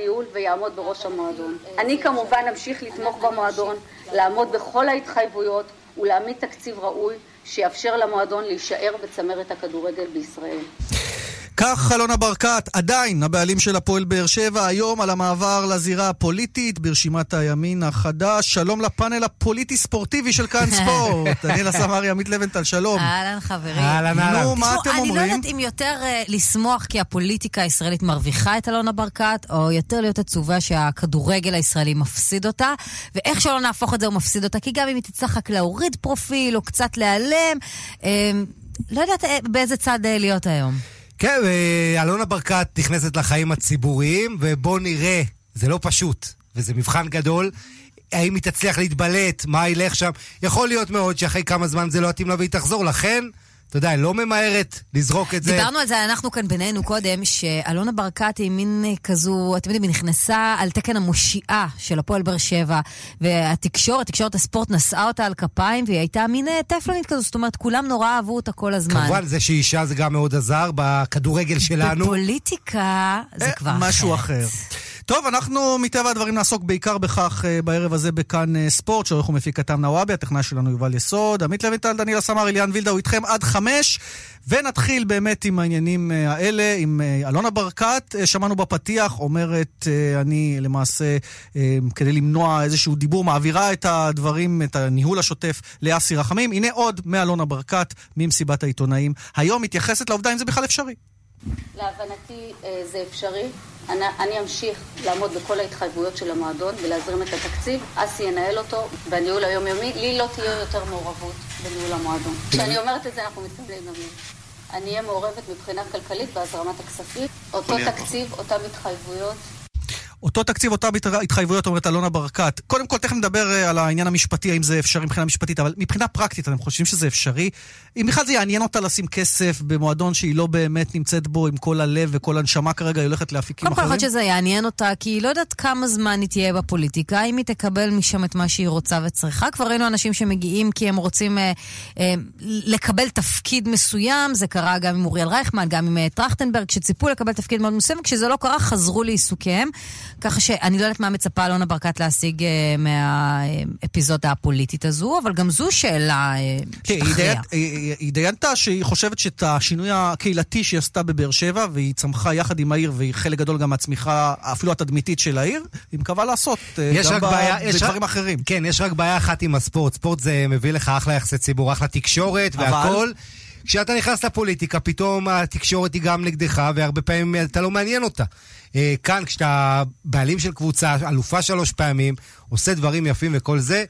ניהול ויעמוד בראש המועדון. אני כמובן אמשיך לתמוך במועדון, לעמוד בכל ההתחייבויות ולהעמיד תקציב ראוי שיאפשר למועדון להישאר בצמרת הכדורגל בישראל. כך אלונה ברקת, עדיין הבעלים של הפועל באר שבע, היום על המעבר לזירה הפוליטית ברשימת הימין החדש. שלום לפאנל הפוליטי-ספורטיבי של כאן ספורט. דניאל אסמרי, עמית לבנטל, שלום. אהלן חברים. אהלן, אהלן. נו, מה אתם אומרים? אני לא יודעת אם יותר uh, לשמוח כי הפוליטיקה הישראלית מרוויחה את אלונה ברקת, או יותר להיות עצובה שהכדורגל הישראלי מפסיד אותה, ואיך שלא נהפוך את זה הוא מפסיד אותה, כי גם אם היא תצטרך רק להוריד פרופיל או קצת להיעלם, uh, לא יודעת uh, באיזה צד uh, להיות היום. כן, אלונה ברקת נכנסת לחיים הציבוריים, ובואו נראה, זה לא פשוט, וזה מבחן גדול. האם היא תצליח להתבלט, מה ילך שם? יכול להיות מאוד שאחרי כמה זמן זה לא יתאים לה והיא תחזור, לכן... אתה יודע, לא ממהרת לזרוק את זה. דיברנו על זה, אנחנו כאן בינינו קודם, שאלונה ברקת היא מין כזו, אתם יודעים, היא נכנסה על תקן המושיעה של הפועל באר שבע, והתקשורת, תקשורת הספורט נשאה אותה על כפיים, והיא הייתה מין טפלונית כזו, זאת אומרת, כולם נורא אהבו אותה כל הזמן. כמובן, זה שהיא אישה זה גם מאוד עזר בכדורגל שלנו. בפוליטיקה זה כבר אחרת. משהו אחר. טוב, אנחנו מטבע הדברים נעסוק בעיקר בכך uh, בערב הזה בכאן uh, ספורט, שעורך ומפיק כתם נוואבי, הטכנאי שלנו יובל יסוד, עמית לויטל, דניאל סמר, אליאן וילדה, הוא איתכם עד חמש, ונתחיל באמת עם העניינים uh, האלה, עם אלונה ברקת, שמענו בפתיח, אומרת, אני למעשה, כדי למנוע איזשהו דיבור, מעבירה את הדברים, את הניהול השוטף לאסי רחמים. הנה עוד מאלונה ברקת, ממסיבת העיתונאים. היום מתייחסת לעובדה אם זה בכלל אפשרי. להבנתי זה אפשרי. אני, אני אמשיך לעמוד בכל ההתחייבויות של המועדון ולהזרים את התקציב, אסי ינהל אותו בניהול היומיומי, לי לא תהיה יותר מעורבות בניהול המועדון. כשאני אומרת את זה אנחנו מתכוונים גם. אני אהיה מעורבת מבחינה כלכלית בהזרמת הכספים, אותו תקציב, אותן התחייבויות. אותו תקציב, אותה התחייבויות, אומרת אלונה ברקת. קודם כל, תכף נדבר אה, על העניין המשפטי, האם זה אפשרי מבחינה משפטית, אבל מבחינה פרקטית, אתם חושבים שזה אפשרי? אם בכלל זה יעניין אותה לשים כסף במועדון שהיא לא באמת נמצאת בו עם כל הלב וכל הנשמה כרגע, היא הולכת להפיקים אחרים? קודם כל, שזה יעניין אותה, כי היא לא יודעת כמה זמן היא תהיה בפוליטיקה, אם היא תקבל משם את מה שהיא רוצה וצריכה. כבר ראינו אנשים שמגיעים כי הם רוצים אה, אה, לקבל תפקיד מסוים, זה קרה גם עם אוריאל רייכמן, גם עם אה, טרכטנברג, שציפו לקבל תפקיד מאוד מסוים, כשזה לא קרה, חזרו לעיסוקיהם. ככה שאני לא יודעת מה מצפה אלונה ברקת להשיג uh, מהאפיזודה הפוליטית הזו, אבל גם זו שאלה שתכריע. היא דיינת שהיא חושבת שאת השינוי הקהילתי שהיא עשתה בבאר שבע, והיא צמחה יחד עם העיר, והיא חלק גדול גם מהצמיחה, אפילו התדמיתית של העיר, היא מקווה לעשות uh, גם בדברים אחרים. כן, יש רק בעיה אחת עם הספורט. ספורט זה מביא לך אחלה יחסי ציבור, אחלה תקשורת והכל. כשאתה נכנס לפוליטיקה, פתאום התקשורת היא גם נגדך, והרבה פעמים אתה לא מעניין אותה. כאן, כשאתה בעלים של קבוצה, אלופה שלוש פעמים, עושה דברים יפים וכל זה,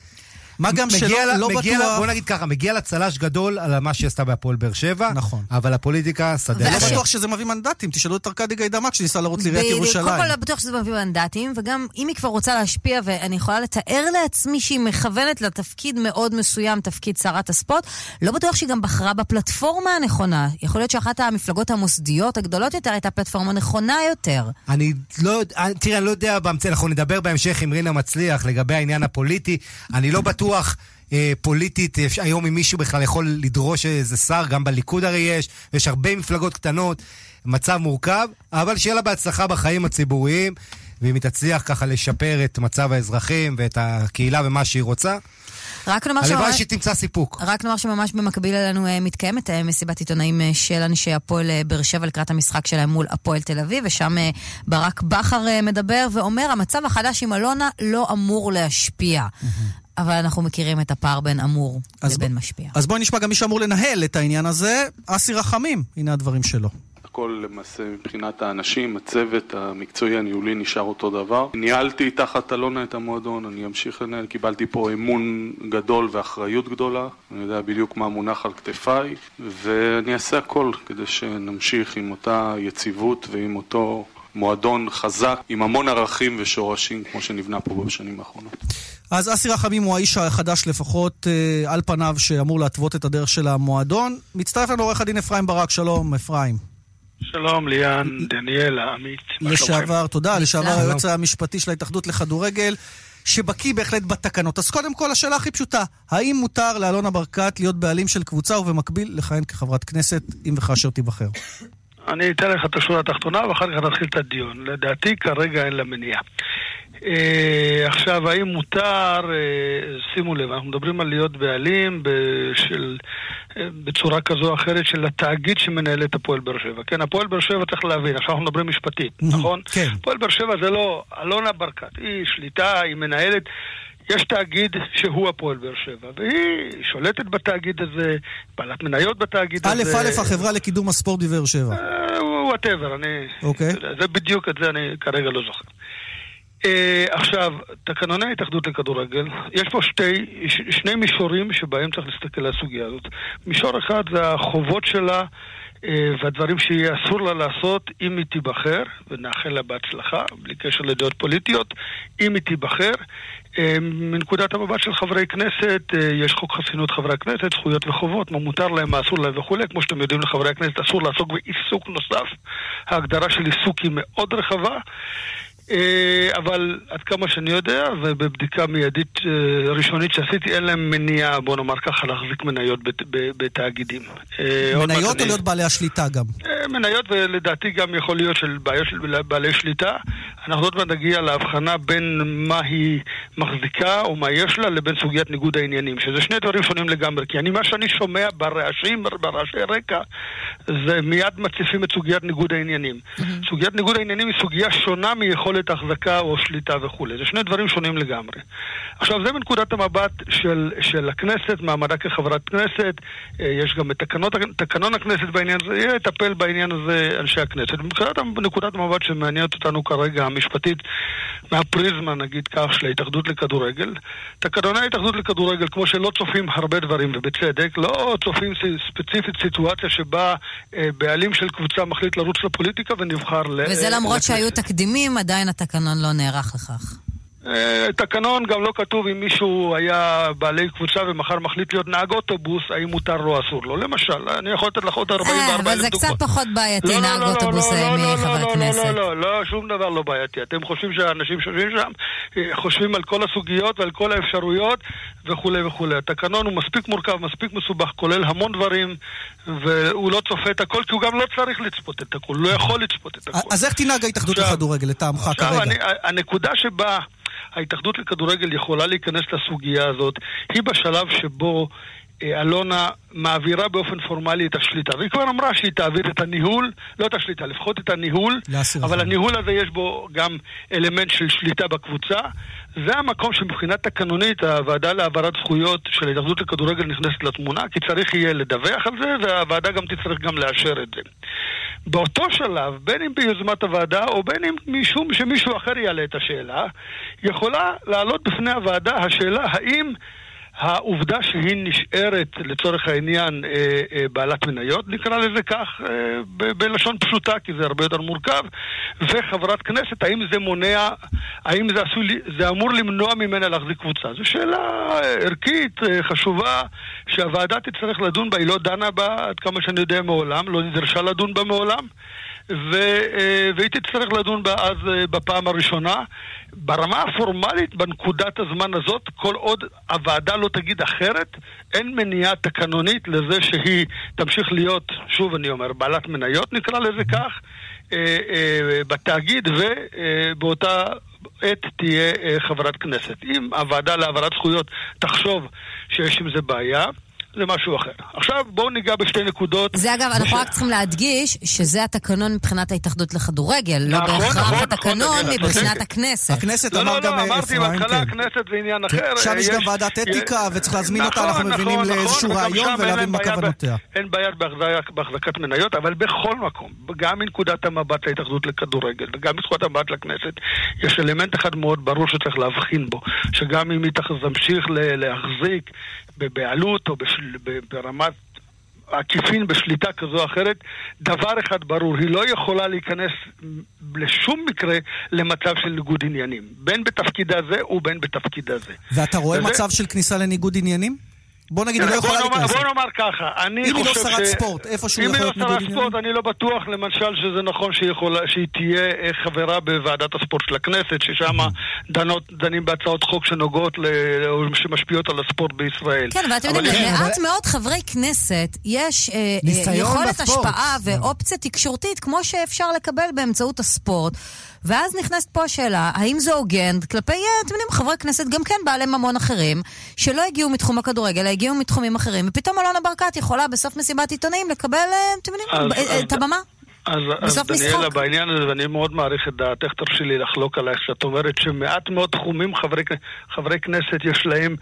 מה גם שלא לה, לא מגיע בטוח... לה, בוא נגיד ככה, מגיע לה צל"ש גדול על מה שהיא עשתה בהפועל באר שבע. נכון. אבל הפוליטיקה, שדה ולא בטוח שזה מביא מנדטים, תשאלו את ארכדי גיידמק שניסה לרוץ לעיריית ירושלים. קודם כל לא בטוח שזה מביא מנדטים, וגם אם היא כבר רוצה להשפיע, ואני יכולה לתאר לעצמי שהיא מכוונת לתפקיד מאוד מסוים, תפקיד שרת הספורט, לא בטוח שהיא גם בחרה בפלטפורמה הנכונה. יכול להיות שאחת המפלגות המוסדיות הגדולות יותר הייתה פלטפורמה נכונה יותר. אני לא, תראה, אני לא יודע, אנחנו נדבר בהמשך עם רינה מצליח לגבי העניין הפוליטי. אני לא בטוח... אה, פוליטית, היום אם מישהו בכלל יכול לדרוש איזה שר, גם בליכוד הרי יש, יש הרבה מפלגות קטנות, מצב מורכב, אבל שיהיה לה בהצלחה בחיים הציבוריים, ואם היא תצליח ככה לשפר את מצב האזרחים ואת הקהילה ומה שהיא רוצה, רק נאמר הלוואי שהיא תמצא סיפוק. רק נאמר שממש במקביל אלינו מתקיימת מסיבת עיתונאים של אנשי הפועל באר שבע לקראת המשחק שלהם מול הפועל תל אביב, ושם ברק בכר מדבר ואומר, המצב החדש עם אלונה לא אמור להשפיע. אבל אנחנו מכירים את הפער בין אמור לבין ב... משפיע. אז בואי נשמע גם מי שאמור לנהל את העניין הזה, אסי רחמים. הנה הדברים שלו. הכל למעשה מבחינת האנשים, הצוות המקצועי הניהולי נשאר אותו דבר. ניהלתי תחת אלונה את המועדון, אני אמשיך לנהל, קיבלתי פה אמון גדול ואחריות גדולה, אני יודע בדיוק מה מונח על כתפיי, ואני אעשה הכל כדי שנמשיך עם אותה יציבות ועם אותו מועדון חזק, עם המון ערכים ושורשים כמו שנבנה פה בשנים האחרונות. אז אסי רחמים הוא האיש החדש לפחות אה, על פניו שאמור להתוות את הדרך של המועדון. מצטרף לנו עורך הדין אפרים ברק, שלום אפרים. שלום ליאן, דניאל, עמית. לשעבר, תודה, לשעבר היועץ המשפטי של ההתאחדות לכדורגל, שבקיא בהחלט בתקנות. אז קודם כל, השאלה הכי פשוטה, האם מותר לאלונה ברקת להיות בעלים של קבוצה ובמקביל לכהן כחברת כנסת, אם וכאשר תיבחר? אני אתן לך את השורה התחתונה ואחר כך נתחיל את הדיון. לדעתי כרגע אין לה מניעה. אה, עכשיו, האם מותר, אה, שימו לב, אנחנו מדברים על להיות בעלים בשל, אה, בצורה כזו או אחרת של התאגיד שמנהל את הפועל באר שבע. כן, הפועל באר שבע צריך להבין, עכשיו אנחנו מדברים משפטית, נכון? כן. הפועל באר שבע זה לא אלונה ברקת, היא שליטה, היא מנהלת. יש תאגיד שהוא הפועל באר שבע, והיא שולטת בתאגיד הזה, בעלת מניות בתאגיד א', הזה. א', החברה לקידום הספורט בבאר שבע. וואטאבר, אני... אוקיי. זה בדיוק, את זה אני כרגע לא זוכר. Uh, עכשיו, תקנוני ההתאחדות לכדורגל, יש פה שתי, ש, שני מישורים שבהם צריך להסתכל על הסוגיה הזאת. מישור אחד זה החובות שלה uh, והדברים שיהיה אסור לה לעשות אם היא תיבחר, ונאחל לה בהצלחה, בלי קשר לדעות פוליטיות, אם היא תיבחר. Uh, מנקודת המבט של חברי כנסת, יש חוק חסינות חברי הכנסת, זכויות וחובות, מה מותר להם, מה אסור להם וכולי. כמו שאתם יודעים, לחברי הכנסת אסור לעסוק בעיסוק נוסף. ההגדרה של עיסוק היא מאוד רחבה. אה, אבל עד כמה שאני יודע, ובבדיקה מיידית אה, ראשונית שעשיתי, אין להם מניעה, בוא נאמר ככה, להחזיק מניות בתאגידים. אה, מניות או להיות בעלי השליטה גם? מניות ולדעתי גם יכול להיות של בעיות של בעלי שליטה. אנחנו עוד מעט נגיע להבחנה בין מה היא מחזיקה או מה יש לה לבין סוגיית ניגוד העניינים, שזה שני דברים שונים לגמרי. כי אני, מה שאני שומע ברעשים, ברעשי רקע, זה מיד מציפים את סוגיית ניגוד העניינים. סוגיית ניגוד העניינים היא סוגיה שונה מיכולת החזקה או שליטה וכולי. זה שני דברים שונים לגמרי. עכשיו, זה מנקודת המבט של, של הכנסת, מעמדה כחברת כנסת, אה, יש גם את תקנות, תקנון הכנסת בעניין הזה, יהיה לטפל בעניין הזה אנשי הכנסת. מבחינת נקודת המבט שמעניינת אותנו כרגע, המשפטית, מהפריזמה, נגיד כך, של ההתאחדות לכדורגל, תקנוני ההתאחדות לכדורגל, כמו שלא צופים הרבה דברים, ובצדק, לא צופים ספציפית סיטואציה שבה אה, בעלים של קבוצה מחליט לרוץ לפוליטיקה ונבחר ל... וזה למרות. שהיו תקדימים, עדיין התקנון לא נערך לכך. אה, תקנון גם לא כתוב אם מישהו היה בעלי קבוצה ומחר מחליט להיות נהג אוטובוס, האם מותר לו או אסור לו. למשל, אני יכול לתת לך עוד 44 אה, אלף אבל זה דוגמאות. קצת פחות בעייתי, לא, לא, נהג לא, לא, אוטובוס לא, אה, לא, מחבר לא, כנסת. לא, לא, לא, שום דבר לא בעייתי. אתם חושבים שהאנשים שיושבים שם אה, חושבים על כל הסוגיות ועל כל האפשרויות וכולי וכולי. התקנון הוא מספיק מורכב, מספיק מסובך, כולל המון דברים, והוא לא צופה את הכל, כי הוא גם לא צריך לצפות את הכל, הוא לא יכול לצפות את הכל. אז איך תנהג ההתאחדות עכשיו- לכדורגל לטעמך עכשיו, כרגע? אני, הנקודה שבה ההתאחדות לכדורגל יכולה להיכנס לסוגיה הזאת, היא בשלב שבו אה, אלונה מעבירה באופן פורמלי את השליטה. והיא כבר אמרה שהיא תעביר את הניהול, לא את השליטה, לפחות את הניהול, אבל. הניהול הזה יש בו גם אלמנט של שליטה בקבוצה. זה המקום שמבחינה תקנונית הוועדה להעברת זכויות של ההתאחדות לכדורגל נכנסת לתמונה, כי צריך יהיה לדווח על זה, והוועדה גם תצטרך גם לאשר את זה. באותו שלב, בין אם ביוזמת הוועדה או בין אם משום שמישהו אחר יעלה את השאלה, יכולה לעלות בפני הוועדה השאלה האם העובדה שהיא נשארת לצורך העניין אה, אה, בעלת מניות, נקרא לזה כך אה, ב- בלשון פשוטה, כי זה הרבה יותר מורכב, וחברת כנסת, האם זה מונע, האם זה, עשוי, זה אמור למנוע ממנה להחזיק קבוצה? זו שאלה אה, ערכית, אה, חשובה, שהוועדה תצטרך לדון בה, היא לא דנה בה, עד כמה שאני יודע, מעולם, לא נדרשה לדון בה מעולם. ו, אה, והיא תצטרך לדון בה אז אה, בפעם הראשונה. ברמה הפורמלית, בנקודת הזמן הזאת, כל עוד הוועדה לא תגיד אחרת, אין מניעה תקנונית לזה שהיא תמשיך להיות, שוב אני אומר, בעלת מניות, נקרא לזה כך, אה, בתאגיד ובאותה עת תהיה חברת כנסת. אם הוועדה להעברת זכויות תחשוב שיש עם זה בעיה, זה משהו אחר. עכשיו בואו ניגע בשתי נקודות. זה אגב, אנחנו רק צריכים להדגיש שזה התקנון מבחינת ההתאחדות לכדורגל, לא נכון, בהכרח נכון, התקנון נכון, דניאלה, מבחינת. הכנסת. הכנסת לא, אמר לא, גם לא, אה, אמרתי אפרים, בהתחלה, כן. הכנסת זה עניין אחר. שם יש גם יש- ועדת אתיקה, וצריך להזמין אותה, אנחנו מבינים, לאיזשהו רעיון ולהבין מה כוונותיה. אין בעיה בהחזק- בהחזקת מניות, אבל בכל מקום, גם מנקודת המבט להתאחדות לכדורגל וגם מנקודת המבט לכנסת, יש אלמנט אחד מאוד ברור שצריך להבחין בו, שגם אם היא תמשיך להחזיק בבעלות או בשל- ברמת... עקיפין בשליטה כזו או אחרת, דבר אחד ברור, היא לא יכולה להיכנס לשום מקרה למצב של ניגוד עניינים, בין בתפקידה זה ובין בתפקידה זה. ואתה רואה וזה- מצב של כניסה לניגוד עניינים? בוא נגיד, היא לא יכולה בוא נאמר- להיכנס. בוא נאמר ככה, אני אם היא לא חושב שרת ש- ספורט, איפשהו אם יכול היא לא להיות ניגוד שרת עניינים? ספורט, אני לא בטוח למשל שזה נכון שהיא יכולה- תהיה אה, חברה בוועדת הספורט של הכנסת, ששם דנות- דנים בהצעות חוק שנוגעות, שמשפיעות על הספורט בישראל. כן, ואתם יודעים, למעט מאוד חברי כנסת יש אה, יכולת. השפעה ואופציה תקשורתית, כמו שאפשר לקבל באמצעות הספורט. ואז נכנסת פה השאלה, האם זה הוגן כלפי, אה, אתם יודעים, חברי כנסת גם כן בעלי ממון אחרים, שלא הגיעו מתחום הכדורגל, אלא הגיעו מתחומים אחרים, ופתאום אלונה ברקת יכולה בסוף מסיבת עיתונאים לקבל, אה, אתם יודעים, אה, את הבמה. אז, אז דניאלה. בעניין הזה, ואני מאוד מעריך את דעתך, תרשי לי לחלוק עלייך, שאת אומרת שמעט מאוד תחומים חברי, חברי כנסת יש להם,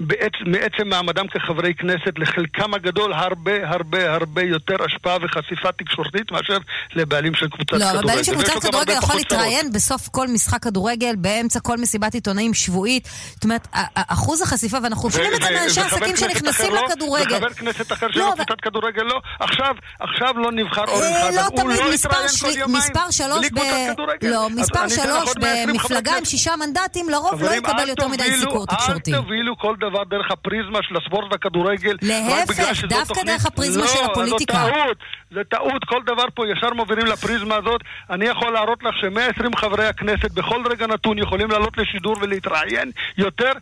בעצ, מעצם מעמדם כחברי כנסת, לחלקם הגדול הרבה הרבה הרבה יותר השפעה וחשיפה תקשורתית מאשר לבעלים של קבוצת לא, כדורגל. אבל בעלים של קבוצת כדורגל יכול. להתראיין בסוף כל משחק כדורגל, באמצע כל מסיבת עיתונאים שבועית. זאת אומרת, אחוז החשיפה, ואנחנו שומעים את זה מאנשי עסקים שנכנסים לא, לכדורגל. וחבר כנסת אחר לא, אבל- קבוצת כדורגל לא. עכשיו, עכשיו לא נבחר אורן אה, חזן. לא תמיד, לא מספר שלוש ב... לא, מספר שלוש עוד 120 חברי במפלגה עם. שישה מנדטים, לרוב לא יקבל יותר מדי סיקור תקשורתי. אל תובילו כל דבר דרך הפריזמה של הספורט והכדורגל. להפך, דווקא דרך הפריזמה של הפוליטיקה. לא, זו טעות. זה טעות. כל דבר פה ישר מובילים לפריזמה הזאת. אני יכול להראות לך ש-120 חברי הכנסת בכל רגע נתון יכולים לעלות לשידור ולהתראיין יותר.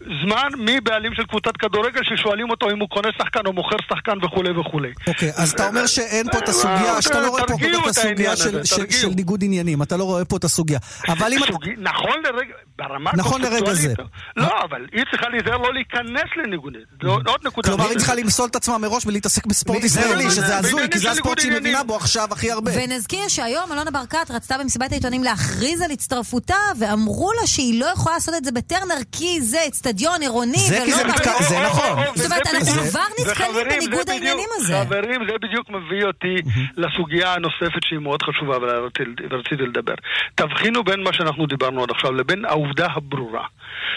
זמן מבעלים של קבוצת כדורגל ששואלים אותו אם הוא קונה שחקן או מוכר שחקן וכולי וכולי. אוקיי, אז אתה אומר שאין פה את אה, הסוגיה, שאתה לא רואה פה את הסוגיה של- ניגוד עניינים, אתה לא רואה פה את הסוגיה. נכון לרגע, ברמה נכון לרגע זה. לא, אבל היא צריכה להיזהר לא להיכנס לניגוד. זו עוד נקודה. כלומר, היא צריכה למסול את עצמה מראש ולהתעסק בספורט ישראלי, זה- שזה זה הזוי, כי זה הספורט שהיא מבינה. בו עכשיו הכי הרבה. ונזכיר שהיום אלונה ברקת רצתה במסיבת העיתונים להכריז על הצטרפותה, ואמרו לה שהיא לא יכולה לעשות את זה בטרנר, כי זה אצטדיון עירוני, זה כי ולא זה נכון. זאת אומרת, אנחנו כבר נתקלים בניגוד העניינים הזה. חברים, זה בדיוק מביא אותי לסוגיה הנוספת שהיא מאוד חשובה ורציתי לדבר. תבחינו בין מה שאנחנו דיברנו עד עכשיו לבין העובדה הברורה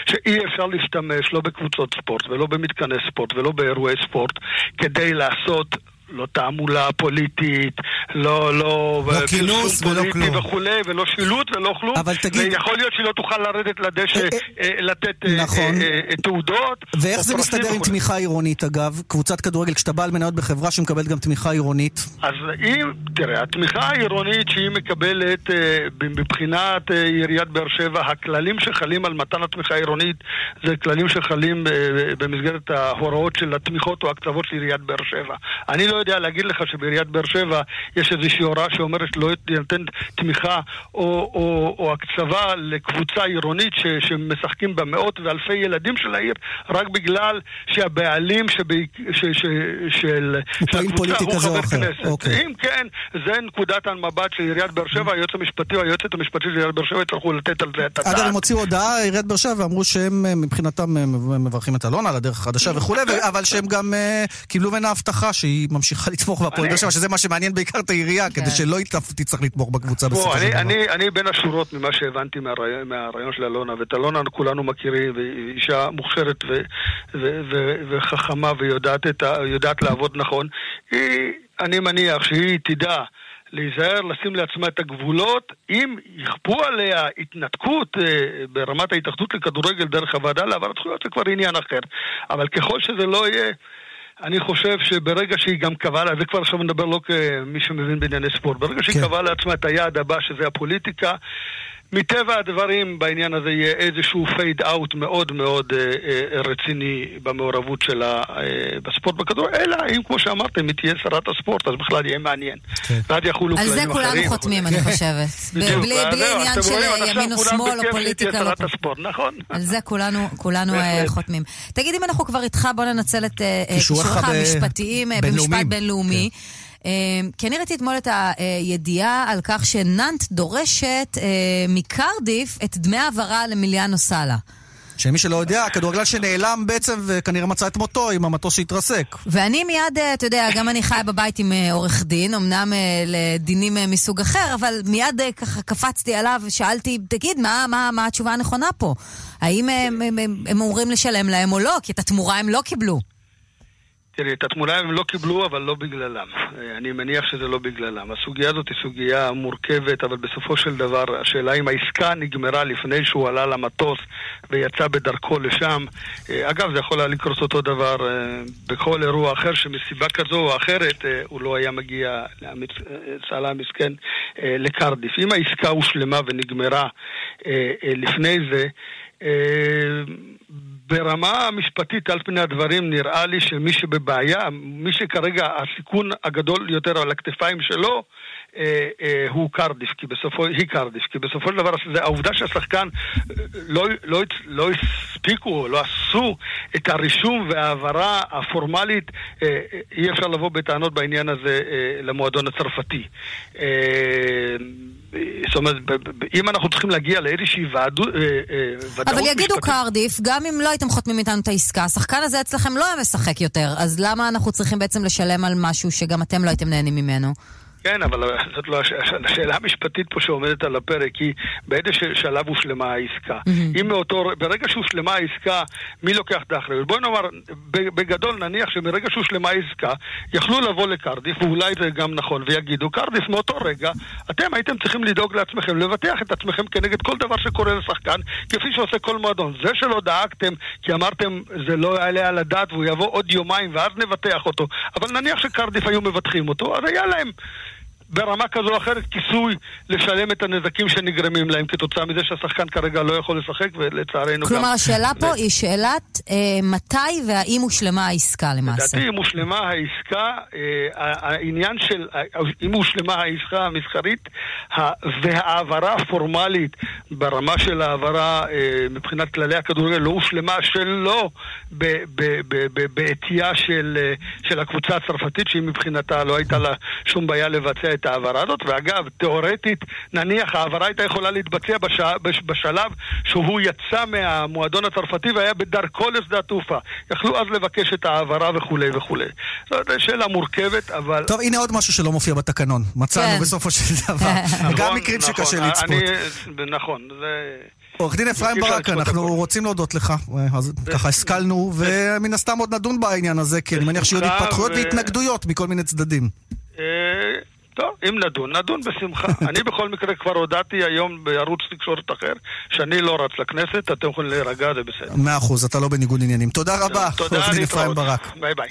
שאי אפשר להשתמש לא בקבוצות ספורט ולא במתקני ספורט ולא באירועי ספורט כדי לעשות לא תעמולה פוליטית, לא, לא, לא כינוס ולא כלום. וכולי, ולא שילוט ולא כלום. אבל תגיד- ויכול להיות שהיא לא תוכל לרדת לדשא אה, אה, לתת אה, נכון. אה, אה, תעודות. ואיך זה מסתדר עם וכולי. תמיכה עירונית, אגב? קבוצת כדורגל, כשאתה בעל מניות בחברה שמקבלת גם תמיכה עירונית. אז אם, תראה, התמיכה העירונית שהיא מקבלת מבחינת עיריית באר שבע, הכללים שחלים על מתן התמיכה העירונית זה כללים שחלים במסגרת ההוראות של התמיכות או הקצוות של עיריית באר שבע. אני לא יודע להגיד לך שבעיריית באר שבע יש איזושהי הוראה שאומרת שלא תינתן תמיכה או, או, או הקצבה לקבוצה עירונית ש, שמשחקים בה מאות ואלפי ילדים של העיר רק בגלל שהבעלים שב, ש, ש, של, הוא של פוליטי הוא חבר. כנסת. אוקיי. אם כן, זה נקודת המבט של עיריית באר שבע, היועץ המשפטי או היועצת המשפטית של עיריית באר שבע יצטרכו לתת על זה את הדעת. אגב, הם הוציאו הודעה, עיריית באר שבע, ואמרו שהם אה, מבחינתם אה, מברכים את אלונה על הדרך החדשה וכולי, ו- אבל שהם גם אה, קיבלו ממנה הבטחה שהיא ממשיכה לתמוך בהפועל באר שבע, שזה מה שמעניין בעיקר את העירייה, כדי שלא תצטרך לתמוך בקבוצה בסופו של אני, דבר. אני, אני בין השורות ממה שהבנתי מהרעיון, של אלונה, ואת אלונה כולנו מכירים, והיא אישה מוכשרת ו, ו, ו, וחכמה ויודעת את ה, יודעת לעבוד נכון. היא, אני מניח שהיא תדע להיזהר, לשים לעצמה את הגבולות. אם יכפו עליה התנתקות אה, ברמת ההתאחדות לכדורגל דרך הוועדה להעברת זכויות, זה כבר עניין אחר. אבל ככל שזה לא יהיה... אני חושב שברגע שהיא גם קבעה לה, זה כבר עכשיו נדבר לא כמי שמבין בענייני ספורט, ברגע שהיא כן. קבעה לעצמה את היעד הבא, שזה הפוליטיקה, מטבע הדברים בעניין הזה יהיה איזשהו פייד אאוט מאוד מאוד אה, אה, רציני במעורבות שלה אה, בספורט בכדורגל, אלא אם כמו שאמרתם, היא תהיה שרת הספורט, אז בכלל יהיה מעניין. כן. ואז יחולו על כללים זה אחרים. כולנו חותמים, אני חושבת. בלי זהו, עניין של ימין או עכשיו כולם שמאל או בכיף שהיא תהיה פוליטיקה. לא שרת הספורט, נכון. על זה כולנו, כולנו אה. חותמים. תגיד, אם אנחנו כבר איתך, בוא ננצל את אה, אה, כישוריך המשפטיים אה. במשפט בינלאומי. אה, כי אני ראיתי אתמול את הידיעה על כך שנאנט דורשת אה, מקרדיף את דמי העברה למיליאנו סאלה. שמי שלא יודע, הכדורגלן שנעלם בעצם וכנראה מצא את מותו עם המטוס שהתרסק. ואני מיד, אה, אתה יודע, גם אני חיה בבית עם אה, עורך דין, אמנם לדינים מסוג אחר, אבל מיד ככה קפצתי עליו ושאלתי, תגיד, מה, מה, מה התשובה הנכונה פה? האם הם, הם, הם, הם אמורים לשלם להם או לא? כי את התמורה הם לא קיבלו. תראי, את התמונה הם לא קיבלו, אבל לא בגללם. אה, אני מניח שזה לא בגללם. הסוגיה הזאת היא סוגיה מורכבת, אבל בסופו של דבר, השאלה אם העסקה נגמרה לפני שהוא עלה למטוס ויצא בדרכו לשם. אה, אגב, זה יכול היה לקרות אותו דבר אה, בכל אירוע אחר, שמסיבה כזו או אחרת הוא לא היה מגיע, סאלח המסכן, לקרדיף. אם העסקה הושלמה ונגמרה לפני זה, ברמה המשפטית, על פני הדברים, נראה לי שמי שבבעיה, מי שכרגע הסיכון הגדול יותר על הכתפיים שלו, אה, אה, הוא קרדיף, כי בסופו, היא קרדיף, כי בסופו של דבר זה העובדה שהשחקן אה, לא, לא, לא הספיקו, לא עשו את הרישום וההעברה הפורמלית, אה, אה אי אפשר לבוא בטענות בעניין הזה אה, למועדון הצרפתי. אה, זאת אומרת, אם אנחנו צריכים להגיע לאיזושהי ועדות משפטית... אבל יגידו קרדיף, גם אם לא הייתם חותמים איתנו את העסקה, השחקן הזה אצלכם לא היה משחק יותר, אז למה אנחנו צריכים בעצם לשלם על משהו שגם אתם לא הייתם נהנים ממנו? כן, אבל זאת לא השאלה המשפטית פה שעומדת על הפרק היא באיזה שלב הושלמה העסקה. אם מאותו, ברגע שהושלמה העסקה, מי לוקח את האחריות? בואי נאמר, בגדול נניח שמרגע שהושלמה העסקה, יכלו לבוא לקרדיף, ואולי זה גם נכון, ויגידו, קרדיף מאותו רגע, אתם הייתם צריכים לדאוג לעצמכם, לבטח את עצמכם כנגד כל דבר שקורה לשחקן, כפי שעושה כל מועדון. זה שלא דאגתם, כי אמרתם, זה לא יעלה על הדעת והוא יבוא עוד יומיים ואז נבטח אותו, אבל נניח שקרדיף היו מבטחים אותו, אז היה להם... ברמה כזו או אחרת כיסוי לשלם את הנזקים שנגרמים להם כתוצאה מזה שהשחקן כרגע לא יכול לשחק ולצערנו גם... כלומר השאלה פה היא שאלת אה, מתי והאם הושלמה העסקה למעשה. לדעתי אם הושלמה העסקה, אה, העניין של אם הושלמה העסקה המסחרית וההעברה הפורמלית ברמה של ההעברה אה, מבחינת כללי הכדורגל לא הושלמה שלא בעטייה של, אה, של הקבוצה הצרפתית שהיא מבחינתה לא הייתה לה שום בעיה לבצע את ההעברה הזאת, ואגב, תאורטית, נניח ההעברה הייתה יכולה להתבצע בש... בשלב שהוא יצא מהמועדון הצרפתי והיה בדרכו לשדה התעופה. יכלו אז לבקש את ההעברה וכולי וכולי. זאת שאלה מורכבת, אבל... טוב, הנה עוד משהו שלא מופיע בתקנון. מצאנו כן. בסופו של דבר. נכון, גם מקרים נכון, שקשה לצפות. אני... נכון, זה... עורך דין אפרים ברק, אנחנו רוצים להודות לך. אז ככה השכלנו, ומן הסתם עוד נדון בעניין הזה, כי אני מניח שיהיו התפתחויות והתנגדויות מכל מיני צדדים. אה, טוב, אם נדון, נדון בשמחה. אני בכל מקרה כבר הודעתי היום בערוץ תקשורת אחר שאני לא רץ לכנסת, אתם יכולים להירגע, זה בסדר. מאה אחוז, אתה לא בניגוד עניינים. תודה רבה, עורך דין אפרים ברק. ביי ביי.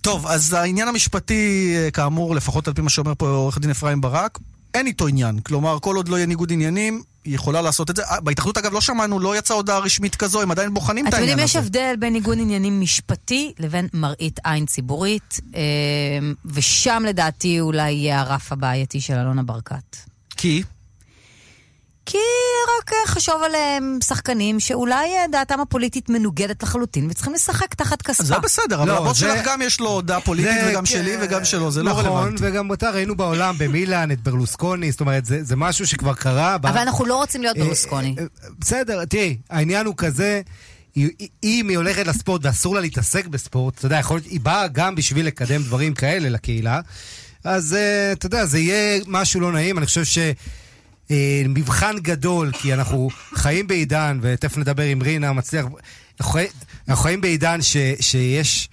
טוב, אז העניין המשפטי, כאמור, לפחות על פי מה שאומר פה עורך דין אפרים ברק, אין איתו עניין. כלומר, כל עוד לא יהיה ניגוד עניינים, היא יכולה לעשות את זה. אה, בהתאחדות, אגב, לא שמענו, לא יצאה הודעה רשמית כזו, הם עדיין בוחנים את העניין הזה. אתם יודעים, יש הבדל בין ניגוד עניינים משפטי לבין מראית עין ציבורית, אה, ושם לדעתי אולי יהיה הרף הבעייתי של אלונה ברקת. כי? כי רק אה, חשוב עליהם שחקנים שאולי אה, דעתם הפוליטית מנוגדת לחלוטין וצריכים לשחק תחת כספה. זה בסדר, אבל לא, הבוס. שלך גם יש לו דעה פוליטית. וגם שלי וגם שלו, זה לא נכון, רלוונטי. נכון, וגם אותה ראינו בעולם, במילאן, את ברלוסקוני, זאת אומרת, זה, זה משהו שכבר קרה. אבל. אנחנו לא רוצים להיות אה, ברלוסקוני. בסדר, תראי, העניין הוא כזה... אם היא הולכת לספורט ואסור לה להתעסק בספורט, אתה יודע, יכול להיות, היא באה גם בשביל לקדם דברים כאלה לקהילה, אז אתה יודע, זה יהיה משהו לא נעים, אני חושב ש... אה, מבחן גדול, כי אנחנו חיים בעידן, ותכף נדבר עם רינה מצליח, אנחנו חיים בעידן ש, שיש...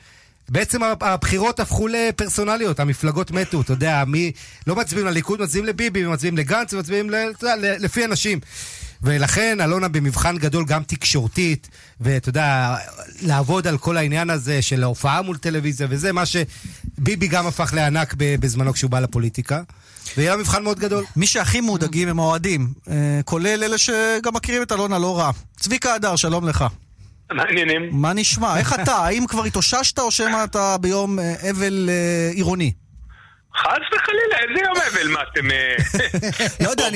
בעצם הבחירות הפכו לפרסונליות, המפלגות מתו, אתה יודע, מי... לא מצביעים לליכוד, מצביעים לביבי, מצביעים לגנץ, מצביעים ל, יודע, לפי אנשים. ולכן אלונה במבחן גדול גם תקשורתית, ואתה יודע, לעבוד על כל העניין הזה של ההופעה מול טלוויזיה וזה, מה שביבי גם הפך לענק בזמנו כשהוא בא לפוליטיקה. ויהיה מבחן מאוד גדול. מי שהכי מודאגים הם האוהדים, אה, כולל אלה שגם מכירים את אלונה לא רע. צביקה הדר, שלום לך. מה העניינים? מה נשמע? איך אתה? האם כבר התאוששת או שמא אתה ביום אה, אבל אה, עירוני? חס וחלילה, איזה יום אבל, מה אתם... לא יודע,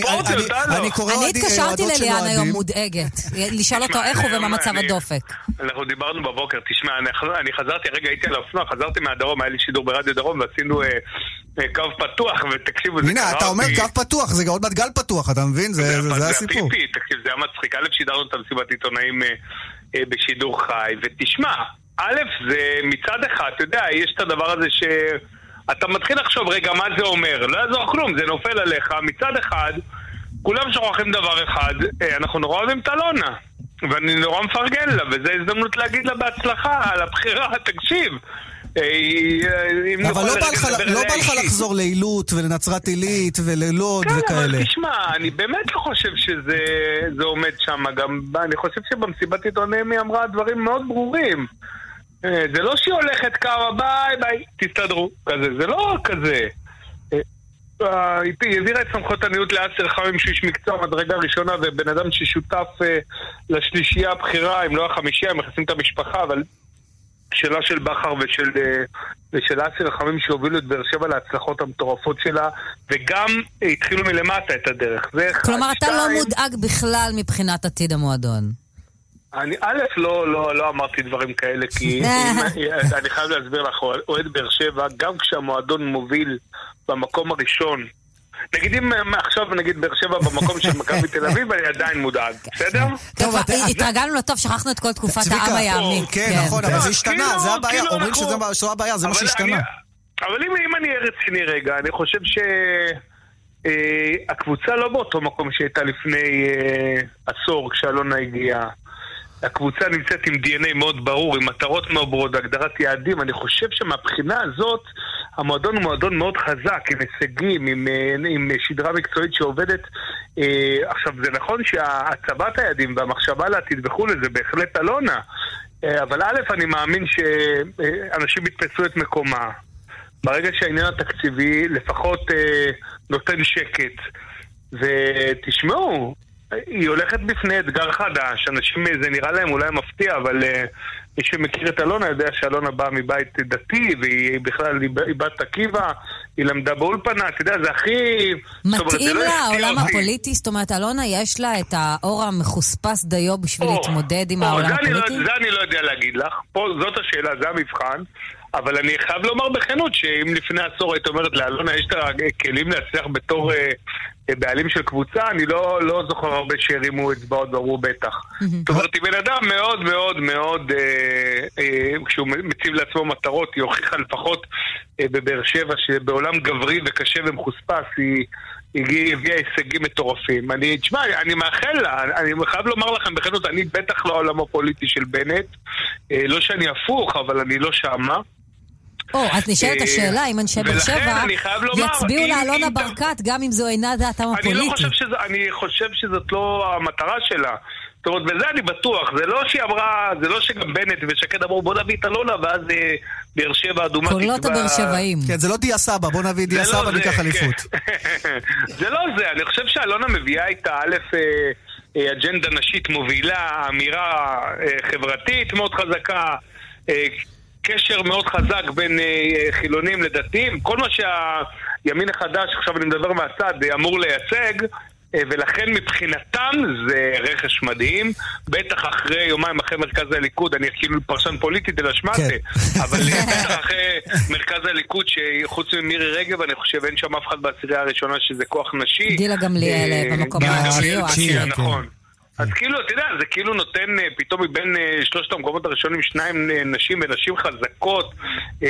אני קורא אני התקשרתי לליאן היום מודאגת, לשאול אותו איך הוא ומה מצב הדופק. אנחנו דיברנו בבוקר, תשמע, אני חזרתי, הרגע הייתי על האופנוע, חזרתי מהדרום, היה לי שידור ברדיו דרום, ועשינו אה, קו פתוח, ותקשיבו, זה קרה הנה, אתה אומר קו פתוח, זה עוד מעט גל פתוח, אתה מבין? זה הסיפור. תקשיב, זה היה מצחיק. א', שידרנו את המסיבת עיתונאים אה, אה, בשידור חי, ותשמע, א', זה מצד אחד, אתה יודע, יש את הדבר הזה ש... אתה מתחיל לחשוב, רגע, מה זה אומר? לא יעזור כלום, זה נופל עליך. מצד אחד, כולם שוכחים דבר אחד, אנחנו נורא אוהבים את אלונה. ואני נורא מפרגן לה, וזו הזדמנות להגיד לה בהצלחה על הבחירה, תקשיב. אה, אם אבל לא בא לך- לא. לחזור לעילוט ולנצרת עילית וללוד כן, וכאלה. אבל תשמע, אני באמת לא חושב שזה זה עומד שם. גם אני חושב שבמסיבת עיתונאים היא אמרה דברים מאוד ברורים. אה, זה לא שהיא הולכת כמה ביי ביי, תסתדרו. כזה, זה לא כזה. אה, אה, היא העבירה את סמכות הניהול לאסר חמים שהוא איש מקצוע מדרגה ראשונה ובן אדם ששותף לשלישייה הבכירה, אם לא החמישייה, הם מכניסים את המשפחה, אבל שאלה של בכר ושל, ושל אסי רחמים שהובילו את באר שבע להצלחות המטורפות שלה, וגם התחילו מלמטה את הדרך. זה אחד. כלומר, אתה לא שתיים, מודאג בכלל מבחינת עתיד המועדון. אני, א', לא, לא, לא אמרתי דברים כאלה, כי אם, אני חייב להסביר לך, אוהד באר שבע, גם כשהמועדון מוביל במקום הראשון, נגיד אם אה, עכשיו נגיד באר שבע במקום של מכבי תל אביב, אני עדיין מודאג, בסדר? טוב, התרגלנו לטוב, שכחנו את כל תקופת העם הימי. כן, נכון, אבל זה השתנה, כאילו- זה הבעיה. כאילו אומרים שזה הבעיה, זה מה אבל שהשתנה. אני- אבל אם, אם אני אהיה רציני רגע, אני חושב שהקבוצה לא באותו מקום שהייתה לפני אה, עשור כשאלונה הגיעה. הקבוצה נמצאת עם DNA מאוד ברור, עם מטרות מאוד ברורות, הגדרת יעדים. אני חושב שמבחינה הזאת, המועדון הוא מועדון מאוד חזק, עם הישגים, עם, אה, עם שדרה מקצועית שעובדת. אה, עכשיו, זה נכון שהצבת היעדים והמחשבה לעתיד וכולי, זה בהחלט אלונה. אה, אבל א', אני מאמין שאנשים יתפסו את מקומה. ברגע שהעניין התקציבי לפחות אה, נותן שקט. ותשמעו, היא הולכת בפני אתגר חדש, אנשים, זה נראה להם אולי מפתיע, אבל uh, מי שמכיר את אלונה יודע שאלונה באה מבית דתי, והיא בכלל, היא בת עקיבא, היא למדה באולפנה, אתה יודע, זה הכי... מתאים לא לה העולם. הפוליטי? זאת אומרת, אלונה, יש לה את האור המחוספס דיו בשביל להתמודד עם העולם לא- הפוליטי? זה אני לא יודע להגיד לך, פה זאת השאלה, זה המבחן. אבל אני חייב לומר בכנות שאם לפני עשור היית אומרת לאלונה יש את הכלים להצליח בתור בעלים של קבוצה, אני לא, לא זוכר הרבה שהרימו אצבעות ואמרו בטח. זאת אומרת, היא בן אדם מאוד מאוד מאוד, אה, אה, כשהוא מציב לעצמו מטרות, היא הוכיחה לפחות אה, בבאר שבע שבעולם גברי וקשה ומחוספס היא... היא הביאה הישגים מטורפים. אני, תשמע, אני מאחל לה, אני חייב לומר לכם בכנות, אני בטח לא העולם הפוליטי של בנט. אה, לא שאני הפוך, אבל אני לא שמה. או, אז נשאלת אה, השאלה אם אנשי באר שבע יצביעו לאלונה ברקת, גם אם זו אינה דעתם אני לא הפוליטית. חושב שזה, אני חושב שזאת לא המטרה שלה. זאת אומרת, בזה אני בטוח. זה לא שהיא אמרה, זה לא שגם בנט ושקד אמרו בוא נביא את אלונה ואז אה, באר שבע אדומה קולות הבאר שבעים. כן, זה לא דיה סבא, בוא נביא דיה לא סבא, זה, ניקח כן. אליפות. זה לא זה, אני חושב שאלונה מביאה איתה א', אה, אג'נדה נשית מובילה, אמירה חברתית מאוד חזקה, קשר מאוד חזק בין אה, חילונים לדתיים, כל מה שהימין החדש, עכשיו אני מדבר מהצד, אה, אמור לייצג. אה, ולכן מבחינתם זה רכש מדהים, בטח אחרי יומיים אחרי מרכז הליכוד, אני כאילו פרשן פוליטי דלשמטה, כן. אבל אה, בטח אחרי מרכז הליכוד, שחוץ ממירי רגב, אני חושב אין שם אף אחד בעשירייה הראשונה שזה כוח נשי. גילה גמליאל, אה, במקום התשיעי נכון. אז כאילו, אתה יודע, זה כאילו נותן אה, פתאום מבין אה, שלושת המקומות הראשונים שניים אה, נשים ונשים חזקות